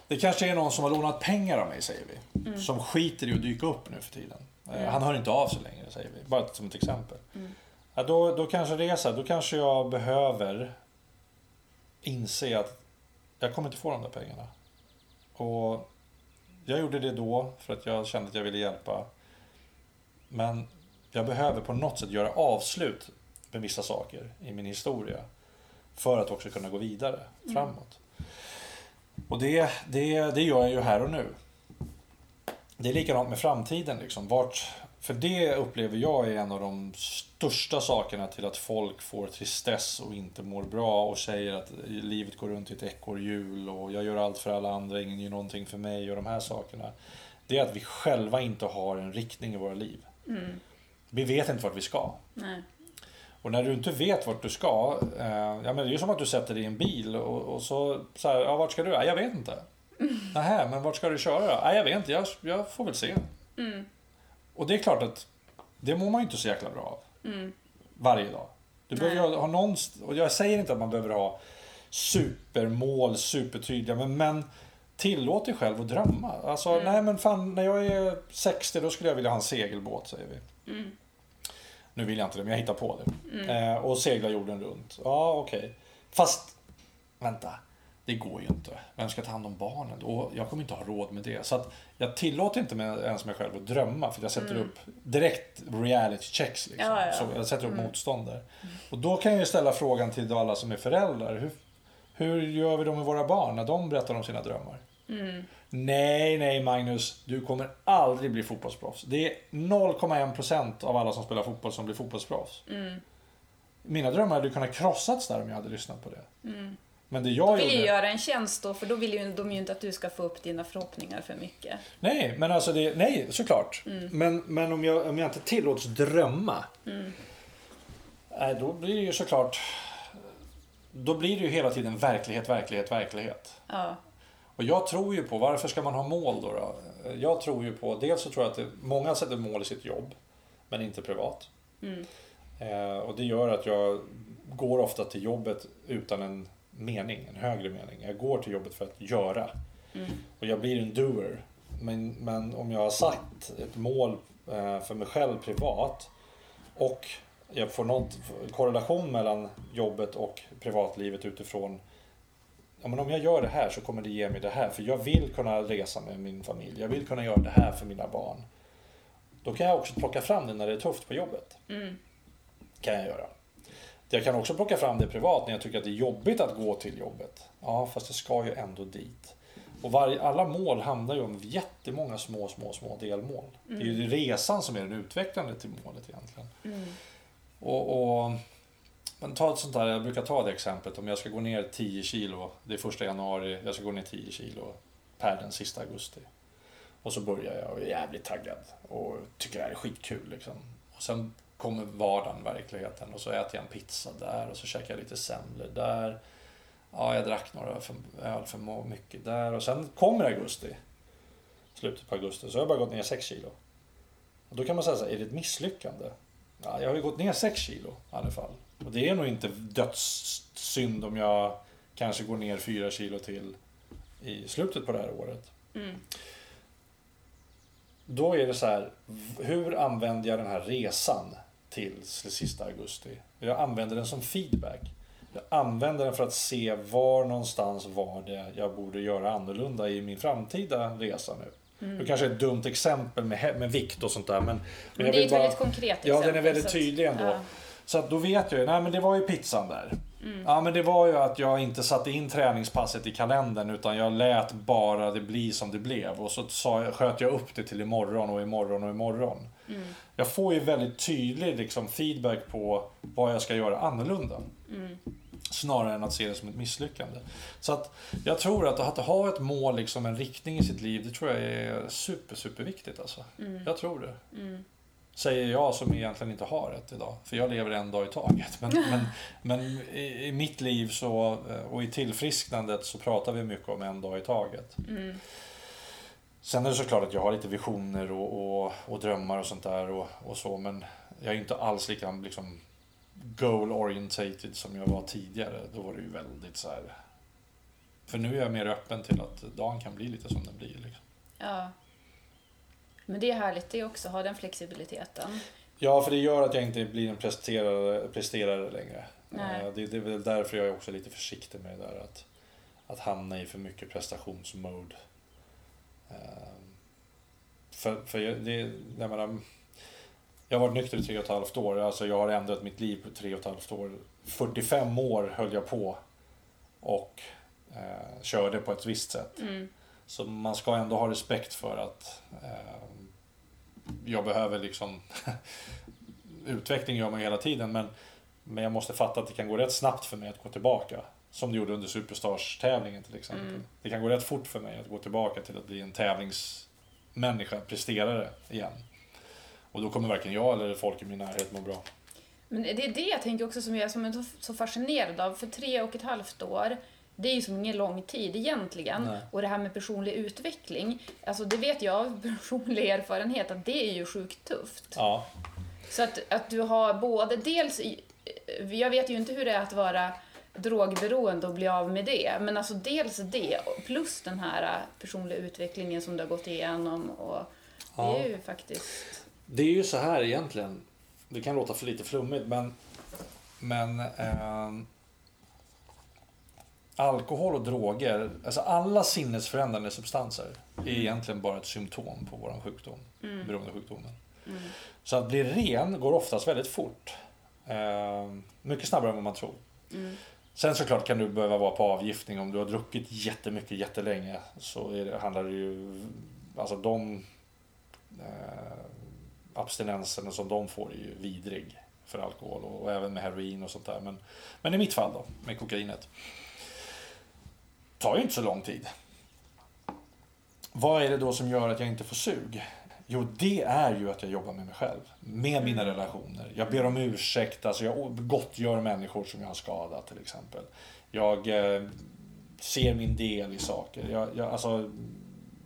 Det kanske är någon som har lånat pengar av mig, säger vi. Mm. Som skiter i att dyka upp nu för tiden. Eh, Han hör inte av sig längre, säger vi. Bara som ett exempel. Mm. Ja, då, då kanske det är så här, då kanske jag behöver inse att jag kommer inte få de där pengarna. Och jag gjorde det då för att jag kände att jag ville hjälpa. Men jag behöver på något sätt göra avslut med vissa saker i min historia. För att också kunna gå vidare framåt. Och det, det, det gör jag ju här och nu. Det är likadant med framtiden. Liksom. Vart, för det upplever jag är en av de största sakerna till att folk får tristess och inte mår bra och säger att livet går runt i ett ekorrhjul och jag gör allt för alla andra, ingen gör någonting för mig och de här sakerna. Det är att vi själva inte har en riktning i våra liv. Vi vet inte vart vi ska. Nej. Och när du inte vet vart du ska, eh, ja, men det är ju som att du sätter dig i en bil och, och så, så här, ja vart ska du? Ja, jag vet inte. Nähä, men vart ska du köra då? Ja, jag vet inte, jag, jag får väl se. Och det är klart att det mår man ju inte så jäkla bra av. Varje dag. Du behöver ju ha någon, och jag säger inte att man behöver ha supermål, supertydliga, men, men tillåt dig själv att drömma. Alltså, nej men fan, när jag är 60 då skulle jag vilja ha en segelbåt, säger vi. Nu vill jag inte det, men jag hittar på det. Eh, och segla jorden runt. Ja, okej. Fast, vänta. Det går ju inte. Vem ska ta hand om barnen? Och jag kommer inte ha råd med det. Så att jag tillåter inte mig, ens mig själv att drömma. För jag sätter upp direkt reality checks. Liksom. Ja, ja. Så jag sätter upp motstånd där. Och då kan jag ju ställa frågan till alla som är föräldrar. Hur, hur gör vi då med våra barn när de berättar om sina drömmar? Nej, nej Magnus, du kommer aldrig bli fotbollsproffs. Det är 0,1% av alla som spelar fotboll som blir fotbollsproffs. Mina drömmar hade kunnat krossats där om jag hade lyssnat på det. Men det jag vill ju gjorde... göra en tjänst då, för då vill ju de ju inte att du ska få upp dina förhoppningar för mycket. Nej, men alltså det, nej, såklart. Men, men om, jag, om jag inte tillåts drömma. Nej, då blir det ju såklart. Då blir det ju hela tiden verklighet, verklighet, verklighet. Ja. Och jag tror ju på, varför ska man ha mål då? då? Jag tror ju på, dels så tror jag att det, många sätter mål i sitt jobb, men inte privat. Eh, och det gör att jag går ofta till jobbet utan en mening, en högre mening. Jag går till jobbet för att göra. Och jag blir en doer. Men, men om jag har satt ett mål eh, för mig själv privat och jag får någon korrelation mellan jobbet och privatlivet utifrån ja, men om jag gör det här så kommer det ge mig det här. För jag vill kunna resa med min familj. Jag vill kunna göra det här för mina barn. Då kan jag också plocka fram det när det är tufft på jobbet. Kan jag göra. Jag kan också plocka fram det privat när jag tycker att det är jobbigt att gå till jobbet. Ja, fast jag ska ju ändå dit. Och varje, alla mål handlar ju om jättemånga små, små, små delmål. Det är ju resan som är den utvecklande till målet egentligen. Och, och men ta ett sånt där, jag brukar ta det exemplet om jag ska gå ner 10 kilo, det är första januari, jag ska gå ner 10 kilo per den sista augusti. Och så börjar jag och är jävligt taggad och tycker det här är skitkul liksom. Och sen kommer vardagen, verkligheten och så äter jag en pizza där och så käkar jag lite semlor där. Ja, jag drack några för, öl för mycket där och sen kommer augusti. Slutet på augusti, så har jag bara gått ner 6 kilo. Och då kan man säga så här, är det ett misslyckande? Ja, jag har ju gått ner 6 kilo i alla fall. Och det är nog inte dödssynd om jag kanske går ner 4 kilo till i slutet på det här året. Då är det så här, hur använder jag den här resan till sista augusti? Jag använder den som feedback. Jag använder den för att se var någonstans var det jag borde göra annorlunda i min framtida resa nu. Det kanske är ett dumt exempel med, med vikt och sånt där. Men, Men det är ett bara- väldigt konkret exempel. Ja, den är väldigt tydlig ändå. ja. Så att då vet jag ju, nej men det var ju pizzan där. Mm. Ja men det var ju att jag inte satte in träningspasset i kalendern utan jag lät bara det bli som det blev. Och så sa sköt jag upp det till imorgon och imorgon och imorgon. Mm. Jag får ju väldigt tydlig liksom, feedback på vad jag ska göra annorlunda. Mm. Snarare än att se det som ett misslyckande. Så att jag tror att, att ha ett mål, liksom en riktning i sitt liv, det tror jag är super, super viktigt alltså. Mm. Jag tror det. Säger jag som egentligen inte har ett idag. För jag lever en dag i taget. Men, men, men i, i mitt liv så, eh, och i tillfrisknandet så pratar vi mycket om en dag i taget. Sen är det såklart att jag har lite visioner och, och, och drömmar och sånt där och, och så. Men jag är inte alls lika liksom, goal orientated som jag var tidigare. Då var det ju väldigt så här. För nu är jag mer öppen till att dagen kan bli lite som den blir. Liksom. Ja. Men det är härligt det också, ha den flexibiliteten. Ja, för det gör att jag inte blir en presterare, presterare längre. Nej. Eh, Det, det är väl därför jag är också lite försiktig med det där. Att, att hamna i för mycket prestationsmode. Eh, För, för jag- det, jag menar, jag har varit nykter i tre och ett halvt år. Alltså jag har ändrat mitt liv på tre och ett halvt år. 45 år höll jag på och eh, körde på ett visst sätt. Mm. Så man ska ändå ha respekt för att eh, jag behöver liksom utveckling gör man ju hela tiden men, men jag måste fatta att det kan gå rätt snabbt för mig att gå tillbaka. Som det gjorde under Superstars-tävlingen till exempel. Mm. Det kan gå rätt fort för mig att gå tillbaka till att bli en tävlingsmänniska, presterare igen. Och då kommer varken jag eller folk i min närhet må bra. Men det är det jag tänker också som jag är så fascinerad av. För tre och ett halvt år, det är ju som ingen lång tid egentligen. Nej. Och det här med personlig utveckling, alltså det vet jag av personlig erfarenhet att det är ju sjukt tufft. Ja, Så att, att du har både dels, i- jag vet ju inte hur det är att vara drogberoende och bli av med det, men alltså dels det plus den här personliga utvecklingen som du har gått igenom och det Ja. är ju faktiskt... Det är ju så här egentligen. Det kan låta för lite flummigt men, men ehm, alkohol och droger, alltså alla sinnesförändrande substanser är egentligen bara ett symptom på vår sjukdom, beroendesjukdomen. Så att bli ren går oftast väldigt fort. Ehm, mycket snabbare än vad man tror. Sen såklart kan du behöva vara på avgiftning om du har druckit jättemycket jättelänge så är det, handlar det ju, alltså de eh, abstinenserna som de får är ju vidrig för alkohol och, och även med heroin och sånt där. Men, men i mitt fall då, med kokainet. Tar ju inte så lång tid. Vad är det då som gör att jag inte får sug? Jo, det är ju att jag jobbar med mig själv. Med mina relationer. Jag ber om ursäkt, alltså jag gottgör människor som jag har skadat till exempel. Jag eh, ser min del i saker. Jag, jag, alltså,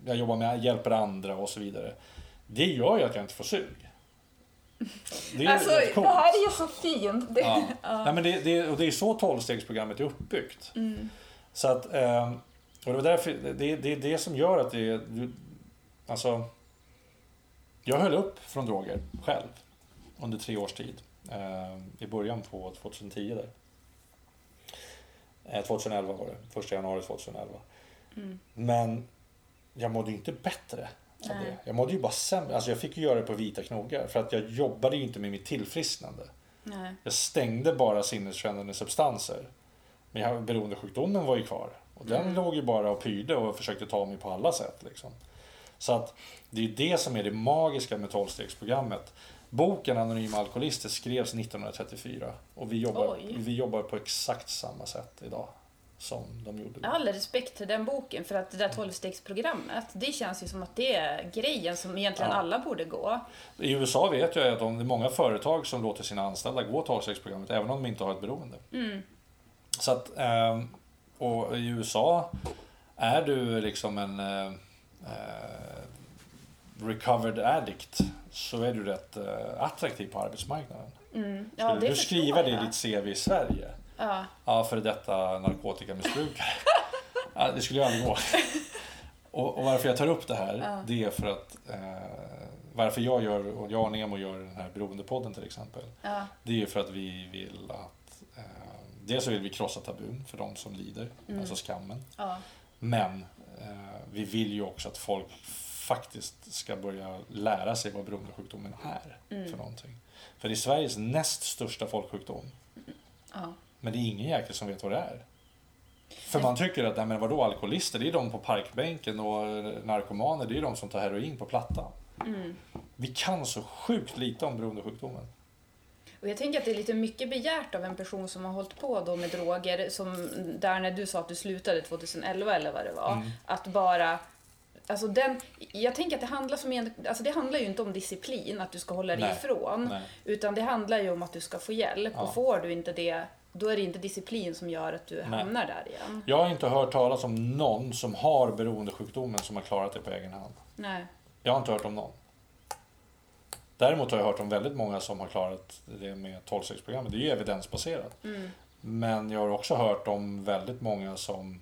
jag jobbar med, hjälper andra och så vidare. Det gör ju att jag inte får sug. Det är alltså, det här är ju så fint. Det, ja. ja. Nej, men det, det, och det är så tolvstegsprogrammet är uppbyggt. Mm. Så att, eh, och det, var därför, det, det är det som gör att det alltså, jag höll upp från droger själv under tre års tid. Eh, I början på 2010 där. Eh, 2011 var det, första januari 2011. Mm. Men jag mådde inte bättre av det. Jag mådde ju bara sämre. Alltså jag fick ju göra det på vita knogar för att jag jobbade ju inte med mitt tillfrisknande. Nej. Jag stängde bara sinnesförändrande substanser. Men beroendesjukdomen var ju kvar. Och den mm. låg ju bara och pyrde och försökte ta mig på alla sätt. Liksom. Så att det är det som är det magiska med tolvstegsprogrammet. Boken Anonyma Alkoholister skrevs 1934 och vi jobbar, vi jobbar på exakt samma sätt idag som de gjorde. All respekt till den boken för att det där tolvstegsprogrammet, det känns ju som att det är grejen som egentligen ja. alla borde gå. I USA vet jag att det är många företag som låter sina anställda gå tolvstegsprogrammet även om de inte har ett beroende. Mm. Så att, ehm, och i USA är du liksom en eh, eh, recovered addict så är du rätt eh, attraktiv på arbetsmarknaden. Mm. Ja, Skulle du skriva det i ditt CV i Sverige? Ja. Ja, för detta narkotikamissbrukare. ja, det skulle ju aldrig gå. Och, och, varför jag tar upp det här, ja. det är för att eh, varför jag gör, och jag och Nemo gör den här Beroendepodden till exempel. Ja. Det är för att vi vill att Dels så vill vi krossa tabun för de som lider, mm. alltså skammen. Ja. Men eh, vi vill ju också att folk faktiskt ska börja lära sig vad beroendesjukdomen är mm. för någonting. För det är Sveriges näst största folksjukdom. Ja. Men det är ingen jäkel som vet vad det är. För man tycker att, nej men vadå, alkoholister det är de på parkbänken och narkomaner det är de som tar heroin på plattan. Mm. Vi kan så sjukt lite om beroendesjukdomen. Och jag tänker att det är lite mycket begärt av en person som har hållit på då med droger, som där när du sa att du slutade 2011 eller vad det var, Mm. att bara Alltså den, jag tänker att det handlar, som en, alltså det handlar ju inte om disciplin, att du ska hålla dig Nej. ifrån. Nej. Utan det handlar ju om att du ska få hjälp. Ja. Och får du inte det, då är det inte disciplin som gör att du Nej. hamnar där igen. Jag har inte hört talas om någon som har beroendesjukdomen som har klarat det på egen hand. Nej. Jag har inte hört om någon. Däremot har jag hört om väldigt många som har klarat det med 12-stegsprogrammet. Det är ju evidensbaserat. Mm. Men jag har också hört om väldigt många som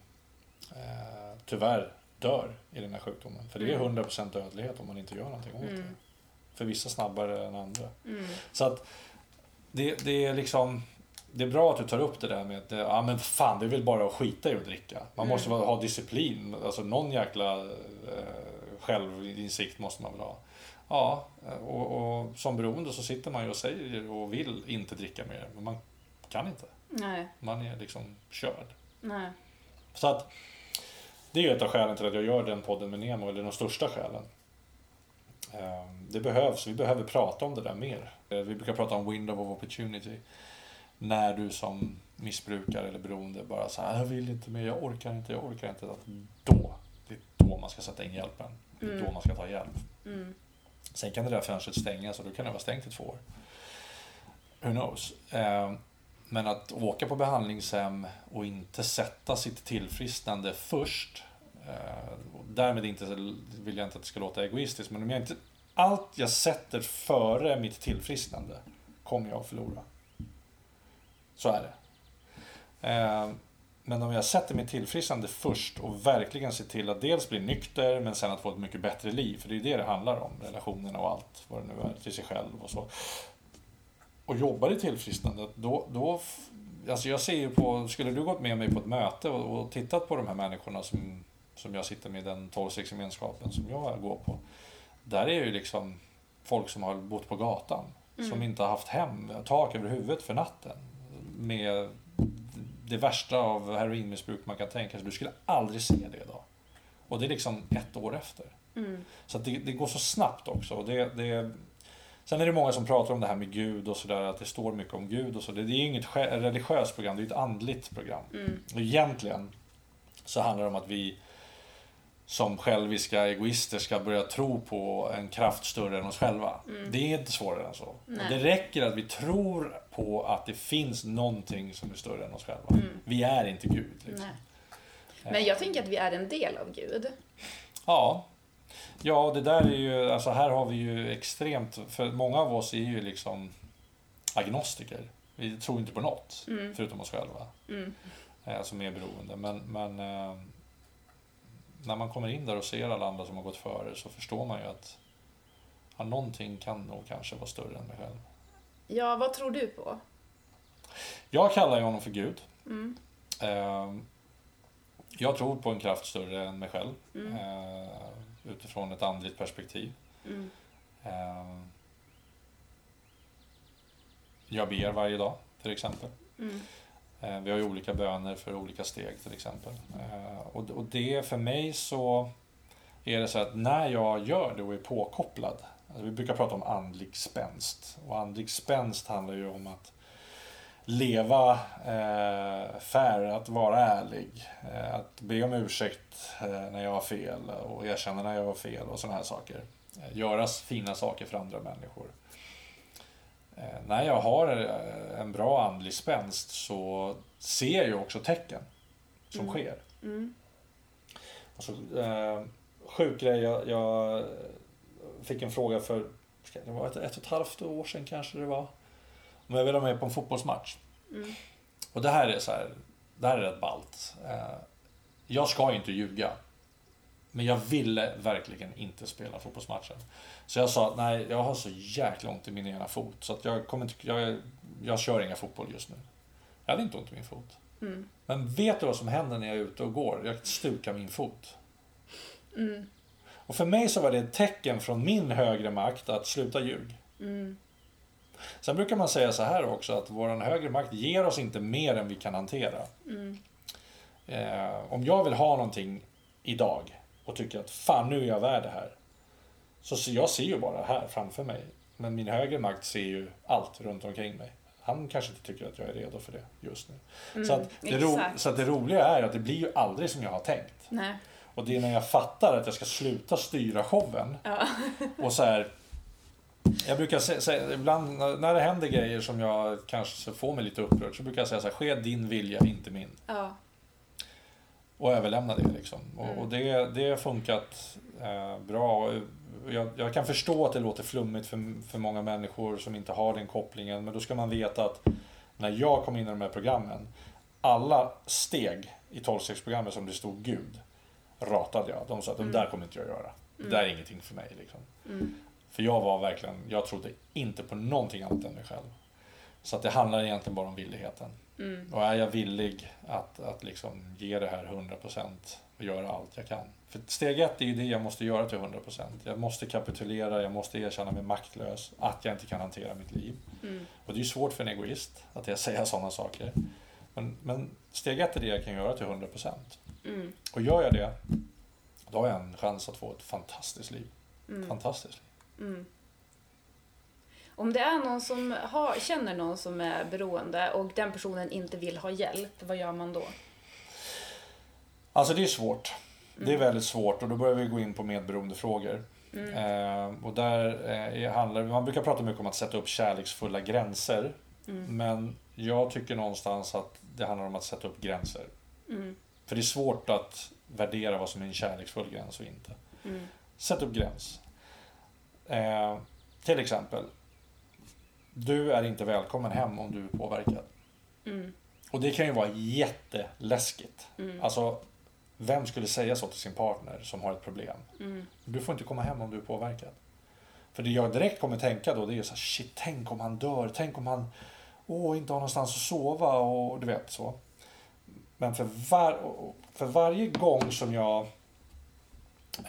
eh, tyvärr dör i den här sjukdomen. För det är Mm. 100% dödlighet om man inte gör någonting åt det. Mm. För vissa snabbare än andra. Mm. Så att det, det är liksom det är bra att du tar upp det där med att ja, men fan, det är väl bara att skita i att dricka. Man måste Mm. ha disciplin. Alltså någon jäkla eh, självinsikt måste man väl ha. Ja, och, och som beroende så sitter man ju och säger och vill inte dricka mer. Men man kan inte. Nej. Man är liksom körd. Nej. Så att det är ju ett av skälen till att jag gör den podden med Nemo, eller de största skälen. Eh, Det behövs, vi behöver prata om det där mer. Eh, Vi brukar prata om window of opportunity. När du som missbrukare eller beroende bara så här, jag vill inte mer, jag orkar inte, jag orkar inte. Att då, det är då man ska sätta in hjälpen. Det är Mm. då man ska ta hjälp. Mm. Sen kan det där fönstret stängas och då kan det vara stängt i två år. Who knows? Eh, men att åka på behandlingshem och inte sätta sitt tillfrisknande först. Eh, därmed inte, vill jag inte att det ska låta egoistiskt, men om jag inte, allt jag sätter före mitt tillfrisknande kommer jag att förlora. Så är det. Eh, men om jag sätter mitt tillfrisknande först och verkligen ser till att dels bli nykter men sen att få ett mycket bättre liv. För det är ju det det handlar om. Relationerna och allt vad det nu är till sig själv och så. Och jobbar i tillfrisknandet då, då Alltså jag ser ju på, skulle du gått med mig på ett möte och, och tittat på de här människorna som, som jag sitter med i den tolvstegsgemenskapen som jag går på. Där är ju liksom folk som har bott på gatan. Som Mm. inte har haft hem, tak över huvudet för natten. Med det värsta av heroinmissbruk man kan tänka sig. Du skulle aldrig se det idag. Och det är liksom ett år efter. Mm. Så det, det går så snabbt också. Och det, det, sen är det många som pratar om det här med Gud och sådär, att det står mycket om Gud och så. Det, det är ju inget religiöst program, det är ett andligt program. Mm. Egentligen så handlar det om att vi som själviska egoister ska börja tro på en kraft större än oss själva. Det är inte svårare än så. Det räcker att vi tror på att det finns någonting som är större än oss själva. Vi är inte Gud. Liksom. Nej. Men jag tänker att vi är en del av Gud. Ja. Ja, det där är ju, alltså här har vi ju extremt, för många av oss är ju liksom agnostiker. Vi tror inte på något, förutom oss själva. Mm. Eh, som är beroende. Men, men eh, när man kommer in där och ser alla andra som har gått före så förstår man ju att ja, någonting kan nog kanske vara större än mig själv. Ja, vad tror du på? Jag kallar ju honom för Gud. Mm. Eh, jag tror på en kraft större än mig själv. Mm. Eh, utifrån ett andligt perspektiv. Mm. Eh, jag ber varje dag, till exempel. Mm. Eh, vi har ju olika böner för olika steg, till exempel. Eh, och, det, för mig så är det så att när jag gör det och är påkopplad, alltså vi brukar prata om andlig spänst. Och andlig spänst handlar ju om att leva eh, fair, att vara ärlig, eh, att be om ursäkt eh, när jag har fel och erkänna när jag har fel och sådana här saker. Eh, göra fina saker för andra människor. Eh, när jag har eh, en bra andlig spänst så ser jag ju också tecken som Mm. sker. Mm. Alltså, eh, sjuk grej, jag, jag fick en fråga för det var ett, ett och ett halvt år sedan kanske det var. Om jag ville vara med på en fotbollsmatch. Mm. Och det här är så här, det här är rätt ballt. Eh, jag ska inte ljuga. Men jag ville verkligen inte spela fotbollsmatchen. Så jag sa att nej, jag har så jäkla ont i min ena fot så att jag, kommer inte, jag, jag kör inga fotboll just nu. Jag hade inte ont i min fot. Mm. Men vet du vad som händer när jag är ute och går? Jag stukar min fot. Mm. Och för mig så var det ett tecken från min högre makt att sluta ljug. Mm. Sen brukar man säga så här också att våran högre makt ger oss inte mer än vi kan hantera. Mm. Eh, om jag vill ha någonting idag och tycker att fan nu är jag värd det här. Så jag ser ju bara här framför mig. Men min högre makt ser ju allt runt omkring mig. Han kanske inte tycker att jag är redo för det just nu. så, att det ro- Mm, så att det roliga är att det blir ju aldrig som jag har tänkt. Nej. Och det är när jag fattar att jag ska sluta styra showen. Ja. Och så här. Jag brukar säga, säga ibland när- när det händer grejer som jag kanske får mig lite upprörd så brukar jag säga så här, ske din vilja, inte min. Ja. Och överlämna det liksom. Och, Mm. och det, det har funkat eh, bra. Jag, jag kan förstå att det låter flummigt för, för många människor som inte har den kopplingen. Men då ska man veta att när jag kom in i de här programmen, alla steg i 12-stegsprogrammet som det stod Gud, ratade jag. De sa att Mm. det där kommer inte jag göra. Det där är ingenting för mig. Liksom. Mm. För jag var verkligen, jag trodde inte på någonting annat än mig själv. Så att det handlar egentligen bara om villigheten. Mm. Och är jag villig att, att liksom ge det här 100% och göra allt jag kan. För steg ett är ju det jag måste göra till 100%. Jag måste kapitulera, jag måste erkänna mig maktlös, att jag inte kan hantera mitt liv. Mm. Och det är ju svårt för en egoist att jag säger sådana saker. Men, men steg ett är det jag kan göra till 100%. Mm. Och gör jag det, då har jag en chans att få ett fantastiskt liv. Mm. Fantastiskt liv. Mm. Om det är någon som har, känner någon som är beroende och den personen inte vill ha hjälp, vad gör man då? Alltså det är svårt. Det är väldigt svårt och då börjar vi gå in på medberoendefrågor. Mm. Eh, och där eh, handlar man brukar prata mycket om att sätta upp kärleksfulla gränser. Mm. Men jag tycker någonstans att det handlar om att sätta upp gränser. Mm. För det är svårt att värdera vad som är en kärleksfull gräns och inte. Mm. Sätt upp gräns. Eh, till exempel. Du är inte välkommen hem om du är påverkad. Mm. Och det kan ju vara jätteläskigt. Mm. Alltså, vem skulle säga så till sin partner som har ett problem? Mm. Du får inte komma hem om du är påverkad. För det jag direkt kommer tänka då det är ju så här, shit, tänk om han dör, tänk om han åh, inte har någonstans att sova och du vet så. Men för, var, för varje gång som jag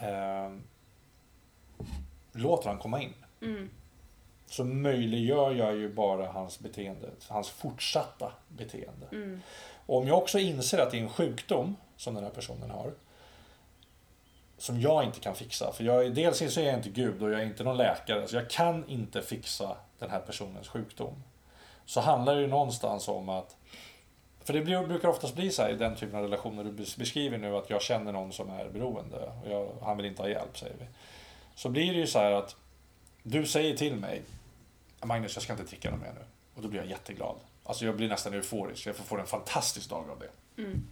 eh, låter han komma in Mm. Så möjliggör jag ju bara hans beteende, hans fortsatta beteende. Mm. Och om jag också inser att det är en sjukdom som den här personen har. Som jag inte kan fixa. För jag, dels så är jag inte Gud och jag är inte någon läkare. Så jag kan inte fixa den här personens sjukdom. Så handlar det ju någonstans om att för det brukar oftast bli så här i den typen av relationer du beskriver nu att jag känner någon som är beroende och jag, han vill inte ha hjälp säger vi. Så blir det ju så här att du säger till mig Magnus jag ska inte dricka något mer nu. Och då blir jag jätteglad. Alltså jag blir nästan euforisk. Jag får en fantastisk dag av det. Mm.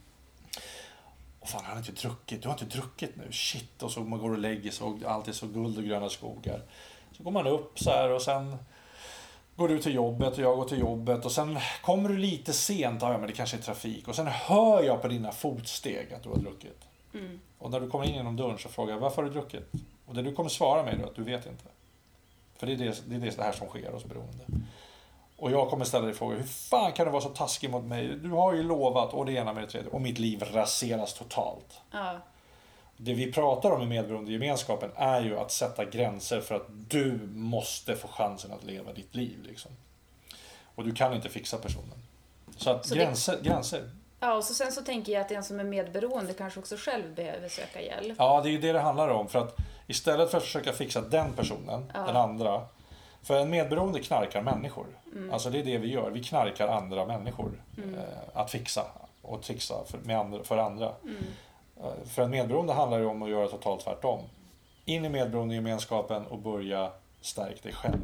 Och fan, han har inte druckit. Du har inte druckit nu. Shit. Och så man går och lägger sig och allt är så guld och gröna skogar. Så går man upp så här och sen går du till jobbet och jag går till jobbet och sen kommer du lite sent, ja men det kanske är trafik och sen hör jag på dina fotsteg att du har druckit. Mm. Och när du kommer in genom dörren så frågar jag varför har du druckit? Och det du kommer svara mig då att du vet inte. För det är det, det, är det här som sker hos beroende. Och jag kommer ställa dig frågan, hur fan kan du vara så taskig mot mig? Du har ju lovat och det ena med det tredje och mitt liv raseras totalt. Ja. Det vi pratar om i medberoendegemenskapen är ju att sätta gränser för att du måste få chansen att leva ditt liv. Liksom. Och du kan inte fixa personen. Så att Så det- gränser, gränser. Ja, och så sen så tänker jag att den som är medberoende kanske också själv behöver söka hjälp. Ja, det är ju det det handlar om. För att istället för att försöka fixa den personen, Ja. den andra. För en medberoende knarkar människor. Mm. Alltså det är det vi gör. Vi knarkar andra människor. Eh, att fixa och trixa för, andra, för andra. Mm. Eh, För en medberoende handlar det om att göra totalt tvärtom. In i medberoendegemenskapen och börja stärka dig själv.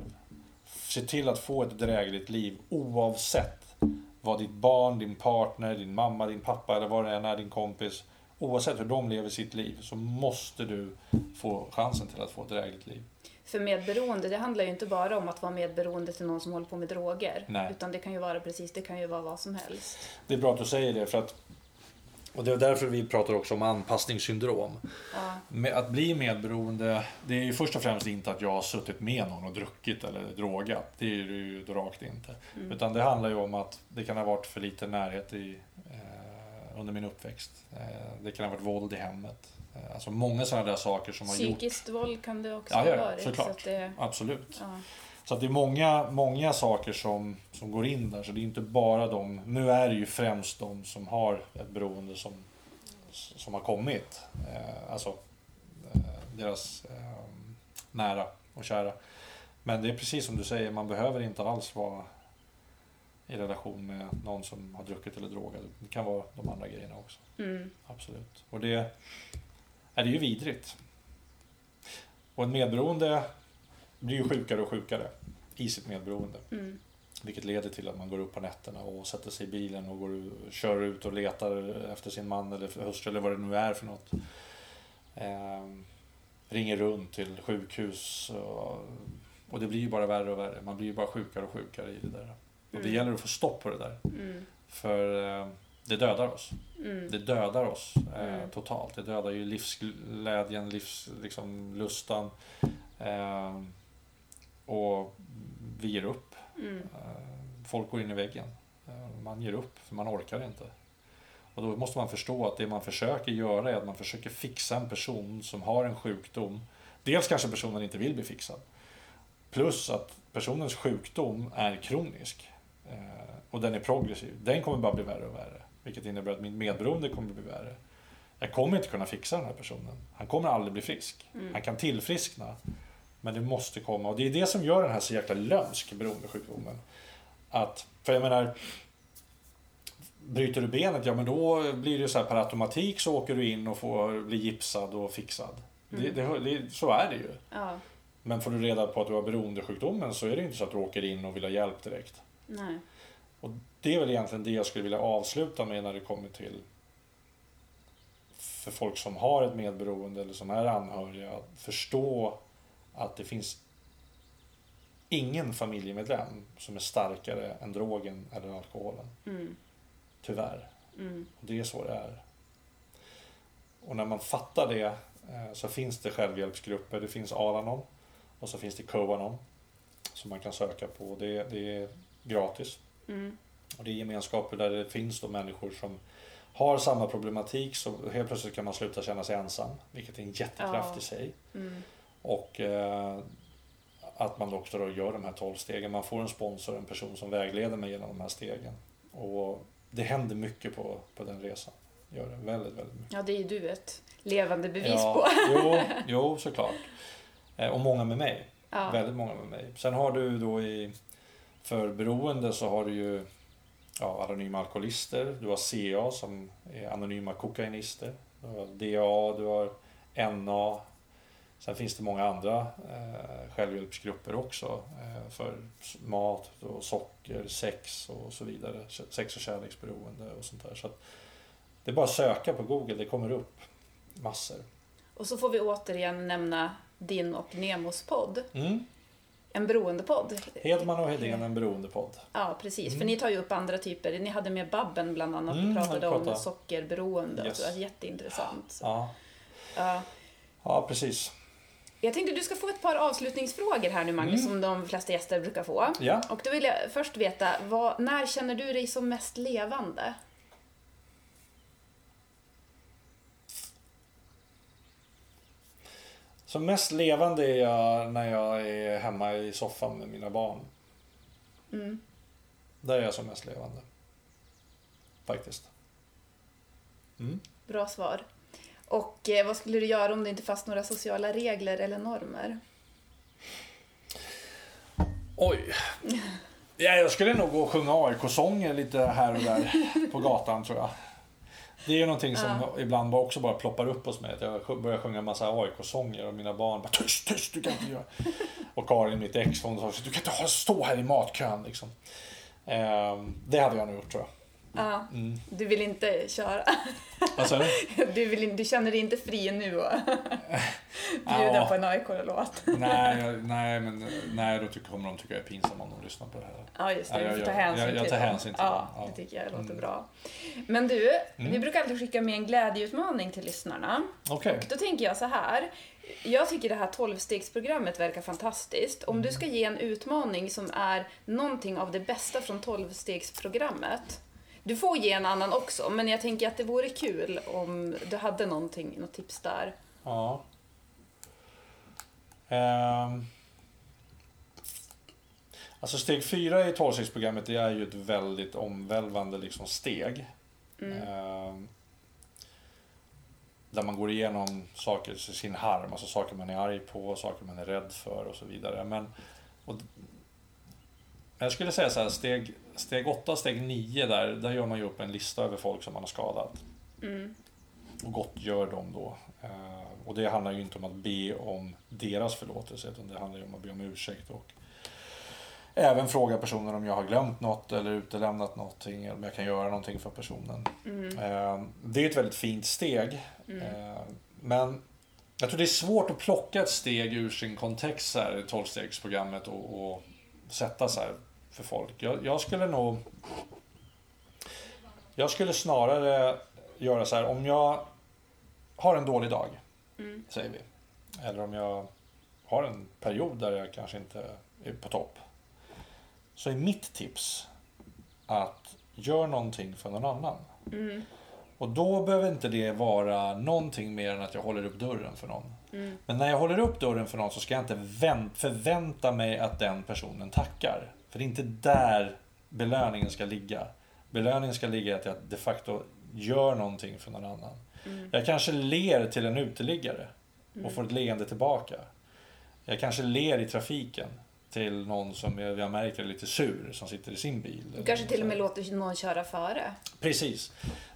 Se till att få ett drägligt liv oavsett vad ditt barn, din partner, din mamma, din pappa eller vad det än är, din kompis. Oavsett hur de lever sitt liv så måste du få chansen till att få ett drägligt liv. För medberoende, det handlar ju inte bara om att vara medberoende till någon som håller på med droger. Nej. Utan det kan ju vara precis, det kan ju vara vad som helst. Det är bra att du säger det för att och det är därför vi pratar också om anpassningssyndrom. Ja. Med att bli medberoende, det är ju först och främst inte att jag har suttit med någon och druckit eller drogat. Det är det ju rakt inte. Utan det handlar ju om att det kan ha varit för lite närhet i, eh, under min uppväxt. Eh, det kan ha varit våld i hemmet. Eh, alltså många sådana där saker som har gjort... Psykiskt våld kan det också Ja, ha varit. såklart. Så det, Absolut. ja. Så att det är många, många saker som, som går in där. Så det är inte bara de, nu är det ju främst de som har ett beroende som, som har kommit. Eh, alltså deras eh, nära och kära. Men det är precis som du säger, man behöver inte alls vara i relation med någon som har druckit eller drogat. Det kan vara de andra grejerna också. Mm. Absolut. Och det är det ju vidrigt. Och en medberoende blir ju sjukare och sjukare i sitt medberoende. Mm. Vilket leder till att man går upp på nätterna och sätter sig i bilen och går, kör ut och letar efter sin man eller hustru eller vad det nu är för något. Ehm, ringer runt till sjukhus och, och det blir ju bara värre och värre. Man blir ju bara sjukare och sjukare i det där. Och det gäller att få stopp på det där. Mm. För eh, det dödar oss. Mm. Det dödar oss eh, Mm. totalt. Det dödar ju livsglädjen, livs, liksom, lustan. Eh, och vi ger upp. Eh, folk går in i väggen. Eh, man ger upp för man orkar inte. Och då måste man förstå att det man försöker göra är att man försöker fixa en person som har en sjukdom. Dels kanske personen inte vill bli fixad. Plus att personens sjukdom är kronisk. Eh, och den är progressiv. Den kommer bara bli värre och värre. Vilket innebär att min medberoende kommer bli värre. Jag kommer inte kunna fixa den här personen. Han kommer aldrig bli frisk. Han kan tillfriskna. Men det måste komma. Och det är det som gör den här så jäkla lömsk, beroendesjukdomen. Att, för jag menar, bryter du benet, ja men då blir det så här per automatik så åker du in och får bli gipsad och fixad. Det, det, det, så är det ju. Ja. Men får du reda på att du har beroendesjukdomen så är det inte så att du åker in och vill ha hjälp direkt. Nej. Och det är väl egentligen det jag skulle vilja avsluta med när det kommer till för folk som har ett medberoende eller som är anhöriga. Att förstå att det finns ingen familjemedlem som är starkare än drogen eller alkoholen. Mm. Tyvärr. Mm. Och det är så det är. Och när man fattar det eh, så finns det självhjälpsgrupper. Det finns Alanon och så finns det Coanon som man kan söka på. Det, det är gratis. Mm. Och det är gemenskaper där det finns då människor som har samma problematik så helt plötsligt kan man sluta känna sig ensam. Vilket är en jättekraft Ja. i sig. Mm. Och eh, att man också då gör de här 12 stegen. Man får en sponsor, en person som vägleder mig genom de här stegen. Och det händer mycket på, på den resan. Gör det väldigt, väldigt mycket. Ja, det är ju du ett levande bevis ja, på. jo, jo, såklart. Eh, och många med mig. Ja. Väldigt många med mig. Sen har du då i för beroende så har du ju ja, anonyma alkoholister. Du har CA som är anonyma kokainister. Du har DA, du har NA. Sen finns det många andra eh, självhjälpsgrupper också eh, för mat, och socker, sex och så vidare. Sex och kärleksberoende och sånt där. Så att det är bara att söka på Google, det kommer upp massor. Och så får vi återigen nämna din och Nemos podd. Mm. En beroendepodd. Hedman och Hedén, en beroendepodd. Ja, precis. Mm. För ni tar ju upp andra typer. Ni hade med Babben bland annat och Mm, pratade om sockerberoende. Yes. Det var jätteintressant. Ja. Ja. ja, precis. Jag tänkte du ska få ett par avslutningsfrågor här nu Magnus, Mm. som de flesta gäster brukar få. Ja. Och då vill jag först veta, vad, när känner du dig som mest levande? Som mest levande är jag när jag är hemma i soffan med mina barn. Mm. Där är jag som mest levande. Faktiskt. Mm. Bra svar. Och eh, vad skulle du göra om det inte fanns några sociala regler eller normer? Oj. Ja, jag skulle nog gå och sjunga AIK-sånger lite här och där på gatan tror jag. Det är ju någonting som ibland bara också bara ploppar upp hos mig. Att jag börjar sjunga en massa AIK-sånger och mina barn bara tyst, tyst, du kan inte göra. Och Karin, mitt ex, hon sa du kan inte ha- stå här i matkön liksom. Ehm, det hade jag nog gjort tror jag. Ja, Mm. du vill inte köra. Vad sa du? Du, vill, du känner dig inte fri nu och bjuda Ja. på en AIK-låt. nej, nej, men nej, då tycker, kommer de tycka jag är pinsam om de lyssnar på det här. Ja, just det. Ja, Du jag får ta hänsyn jag- jag tar hänsyn till ja, dem, ja. det tycker jag låter Mm. bra. Men du, Mm. vi brukar alltid skicka med en glädjeutmaning till lyssnarna. Okej. Då tänker jag så här. Jag tycker det här 12-stegsprogrammet verkar fantastiskt. Om Mm. du ska ge en utmaning som är någonting av det bästa från 12-stegsprogrammet. Du får ge en annan också, men jag tänker att det vore kul om du hade någonting, något tips där. Ja. Ehm. Alltså steg fyra i tolvstegsprogrammet det är ju ett väldigt omvälvande liksom steg. Ehm. Där man går igenom saker, sin harm, alltså saker man är arg på, saker man är rädd för och så vidare. Men, och, jag skulle säga så här, steg, steg 8 steg 9 där, där gör man ju upp en lista över folk som man har skadat. Och gott gör de då. Eh, och det handlar ju inte om att be om deras förlåtelse utan det handlar ju om att be om ursäkt och även fråga personen om jag har glömt något eller utelämnat någonting eller om jag kan göra någonting för personen. Eh, det är ett väldigt fint steg. Eh, men jag tror det är svårt att plocka ett steg ur sin kontext här, i 12-stegsprogrammet och, och sätta så här för folk. Jag, jag skulle nog jag skulle snarare göra så här, om jag har en dålig dag, säger vi. Eller om jag har en period där jag kanske inte är på topp. Så är mitt tips att gör någonting för någon annan. Och då behöver inte det vara någonting mer än att jag håller upp dörren för någon. Men när jag håller upp dörren för någon så ska jag inte vänt, förvänta mig att den personen tackar. För det är inte där belöningen ska ligga. Belöningen ska ligga i att jag de facto gör någonting för någon annan. Jag kanske ler till en uteliggare och får ett leende tillbaka. Jag kanske ler i trafiken till någon som jag jag märker är lite sur som sitter i sin bil. Du kanske till och med låter någon köra före. Precis.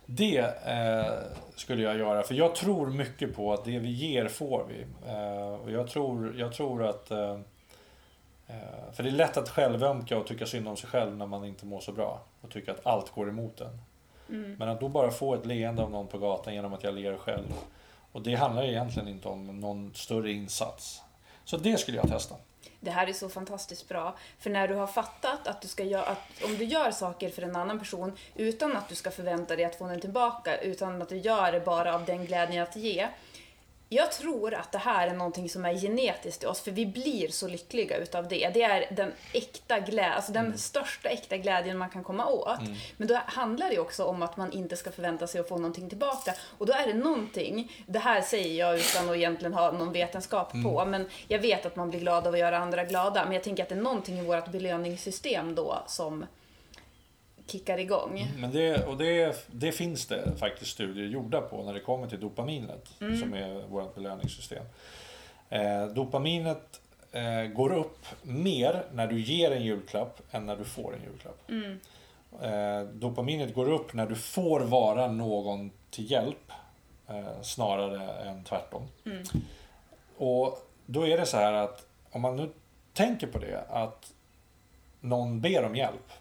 Det eh, skulle jag göra, för jag tror mycket på att det vi ger får vi. Eh, och jag tror, jag tror att... Eh, för det är lätt att självömka och tycka synd om sig själv när man inte mår så bra. Och tycka att allt går emot en. Men att då bara få ett leende av någon på gatan genom att jag ler själv. Och det handlar egentligen inte om någon större insats. Så det skulle jag testa. Det här är så fantastiskt bra. För när du har fattat att du ska göra, att om du gör saker för en annan person utan att du ska förvänta dig att få den tillbaka, utan att du gör det bara av den glädjen att ge. Jag tror att det här är någonting som är genetiskt i oss, för vi blir så lyckliga utav det. Det är den äkta glädjen, alltså den största äkta glädjen man kan komma åt. Men då handlar det också om att man inte ska förvänta sig att få någonting tillbaka. Och då är det någonting, det här säger jag utan att egentligen ha någon vetenskap på, men jag vet att man blir glad av att göra andra glada. Men jag tänker att det är någonting i vårt belöningssystem då som kickar igång. Men det, och det, det finns det faktiskt studier gjorda på när det kommer till dopaminet som är vårt belöningssystem. Eh, dopaminet eh, går upp mer när du ger en julklapp än när du får en julklapp. Eh, dopaminet går upp när du får vara någon till hjälp eh, snarare än tvärtom. Och då är det så här att om man nu tänker på det att någon ber om hjälp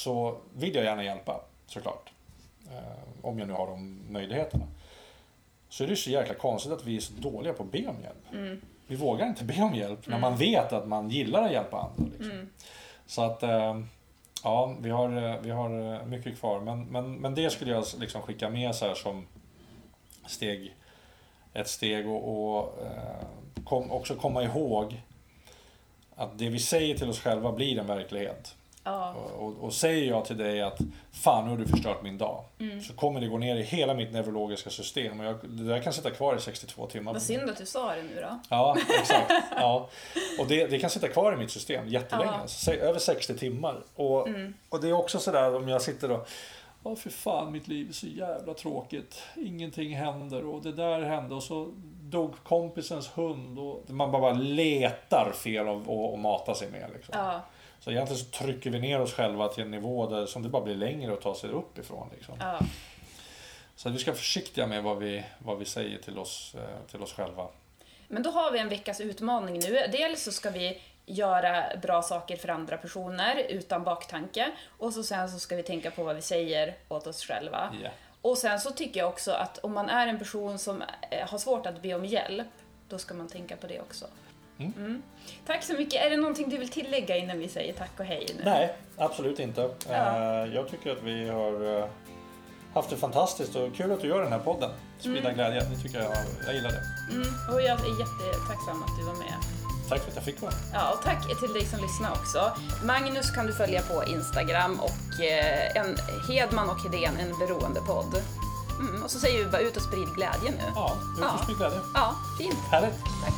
så vill jag gärna hjälpa såklart. Eh, om jag nu har de möjligheterna. Så är det så jäkla konstigt att vi är så dåliga på att be om hjälp. Vi vågar inte be om hjälp när man vet att man gillar att hjälpa andra. Liksom. Så att eh, ja, vi har, eh, vi har mycket kvar. Men, men, men det skulle jag liksom skicka med så här som steg, ett steg och, och kom, också komma ihåg att det vi säger till oss själva blir en verklighet. Ja. Och, och, och säger jag till dig att fan nu har du förstört min dag. Så kommer det gå ner i hela mitt neurologiska system. Och jag, det där kan sitta kvar i 62 timmar. Vad synd att du sa det nu då. Ja, exakt. Ja. Och det, det kan sitta kvar i mitt system jättelänge. Ja. Alltså, sä- över 60 timmar. Och, och det är också sådär om jag sitter och Ja, för fan mitt liv är så jävla tråkigt. Ingenting händer och det där hände och så dog kompisens hund. Och man bara letar fel att mata sig med. Liksom. Ja, Så egentligen så trycker vi ner oss själva till en nivå där som det bara blir längre att ta sig upp ifrån. Liksom. ja. Så vi ska vara försiktiga med vad vi, vad vi säger till oss, eh, till oss själva. Men då har vi en veckas utmaning nu. Dels så ska vi göra bra saker för andra personer utan baktanke. Och så sen så ska vi tänka på vad vi säger åt oss själva. Ja. Och sen så tycker jag också att om man är en person som eh, har svårt att be om hjälp, då ska man tänka på det också. Mm. Tack så mycket. Är det någonting du vill tillägga innan vi säger tack och hej nu? Nej, absolut inte. Ja. Eh, Jag tycker att vi har eh, haft det fantastiskt och kul att du gör den här podden. Sprida glädje, det tycker jag, jag gillar det. Mm. Och jag är jättetacksam att du var med. Tack för att jag fick vara Ja, och tack till dig som lyssnar också. Magnus kan du följa på Instagram och eh, en Hedman och Hedén, en beroendepodd. Mm, och så säger vi bara ut och sprid glädje nu. Ja, ut och Ja. sprid glädje. Ja, fint. Härligt. Tack.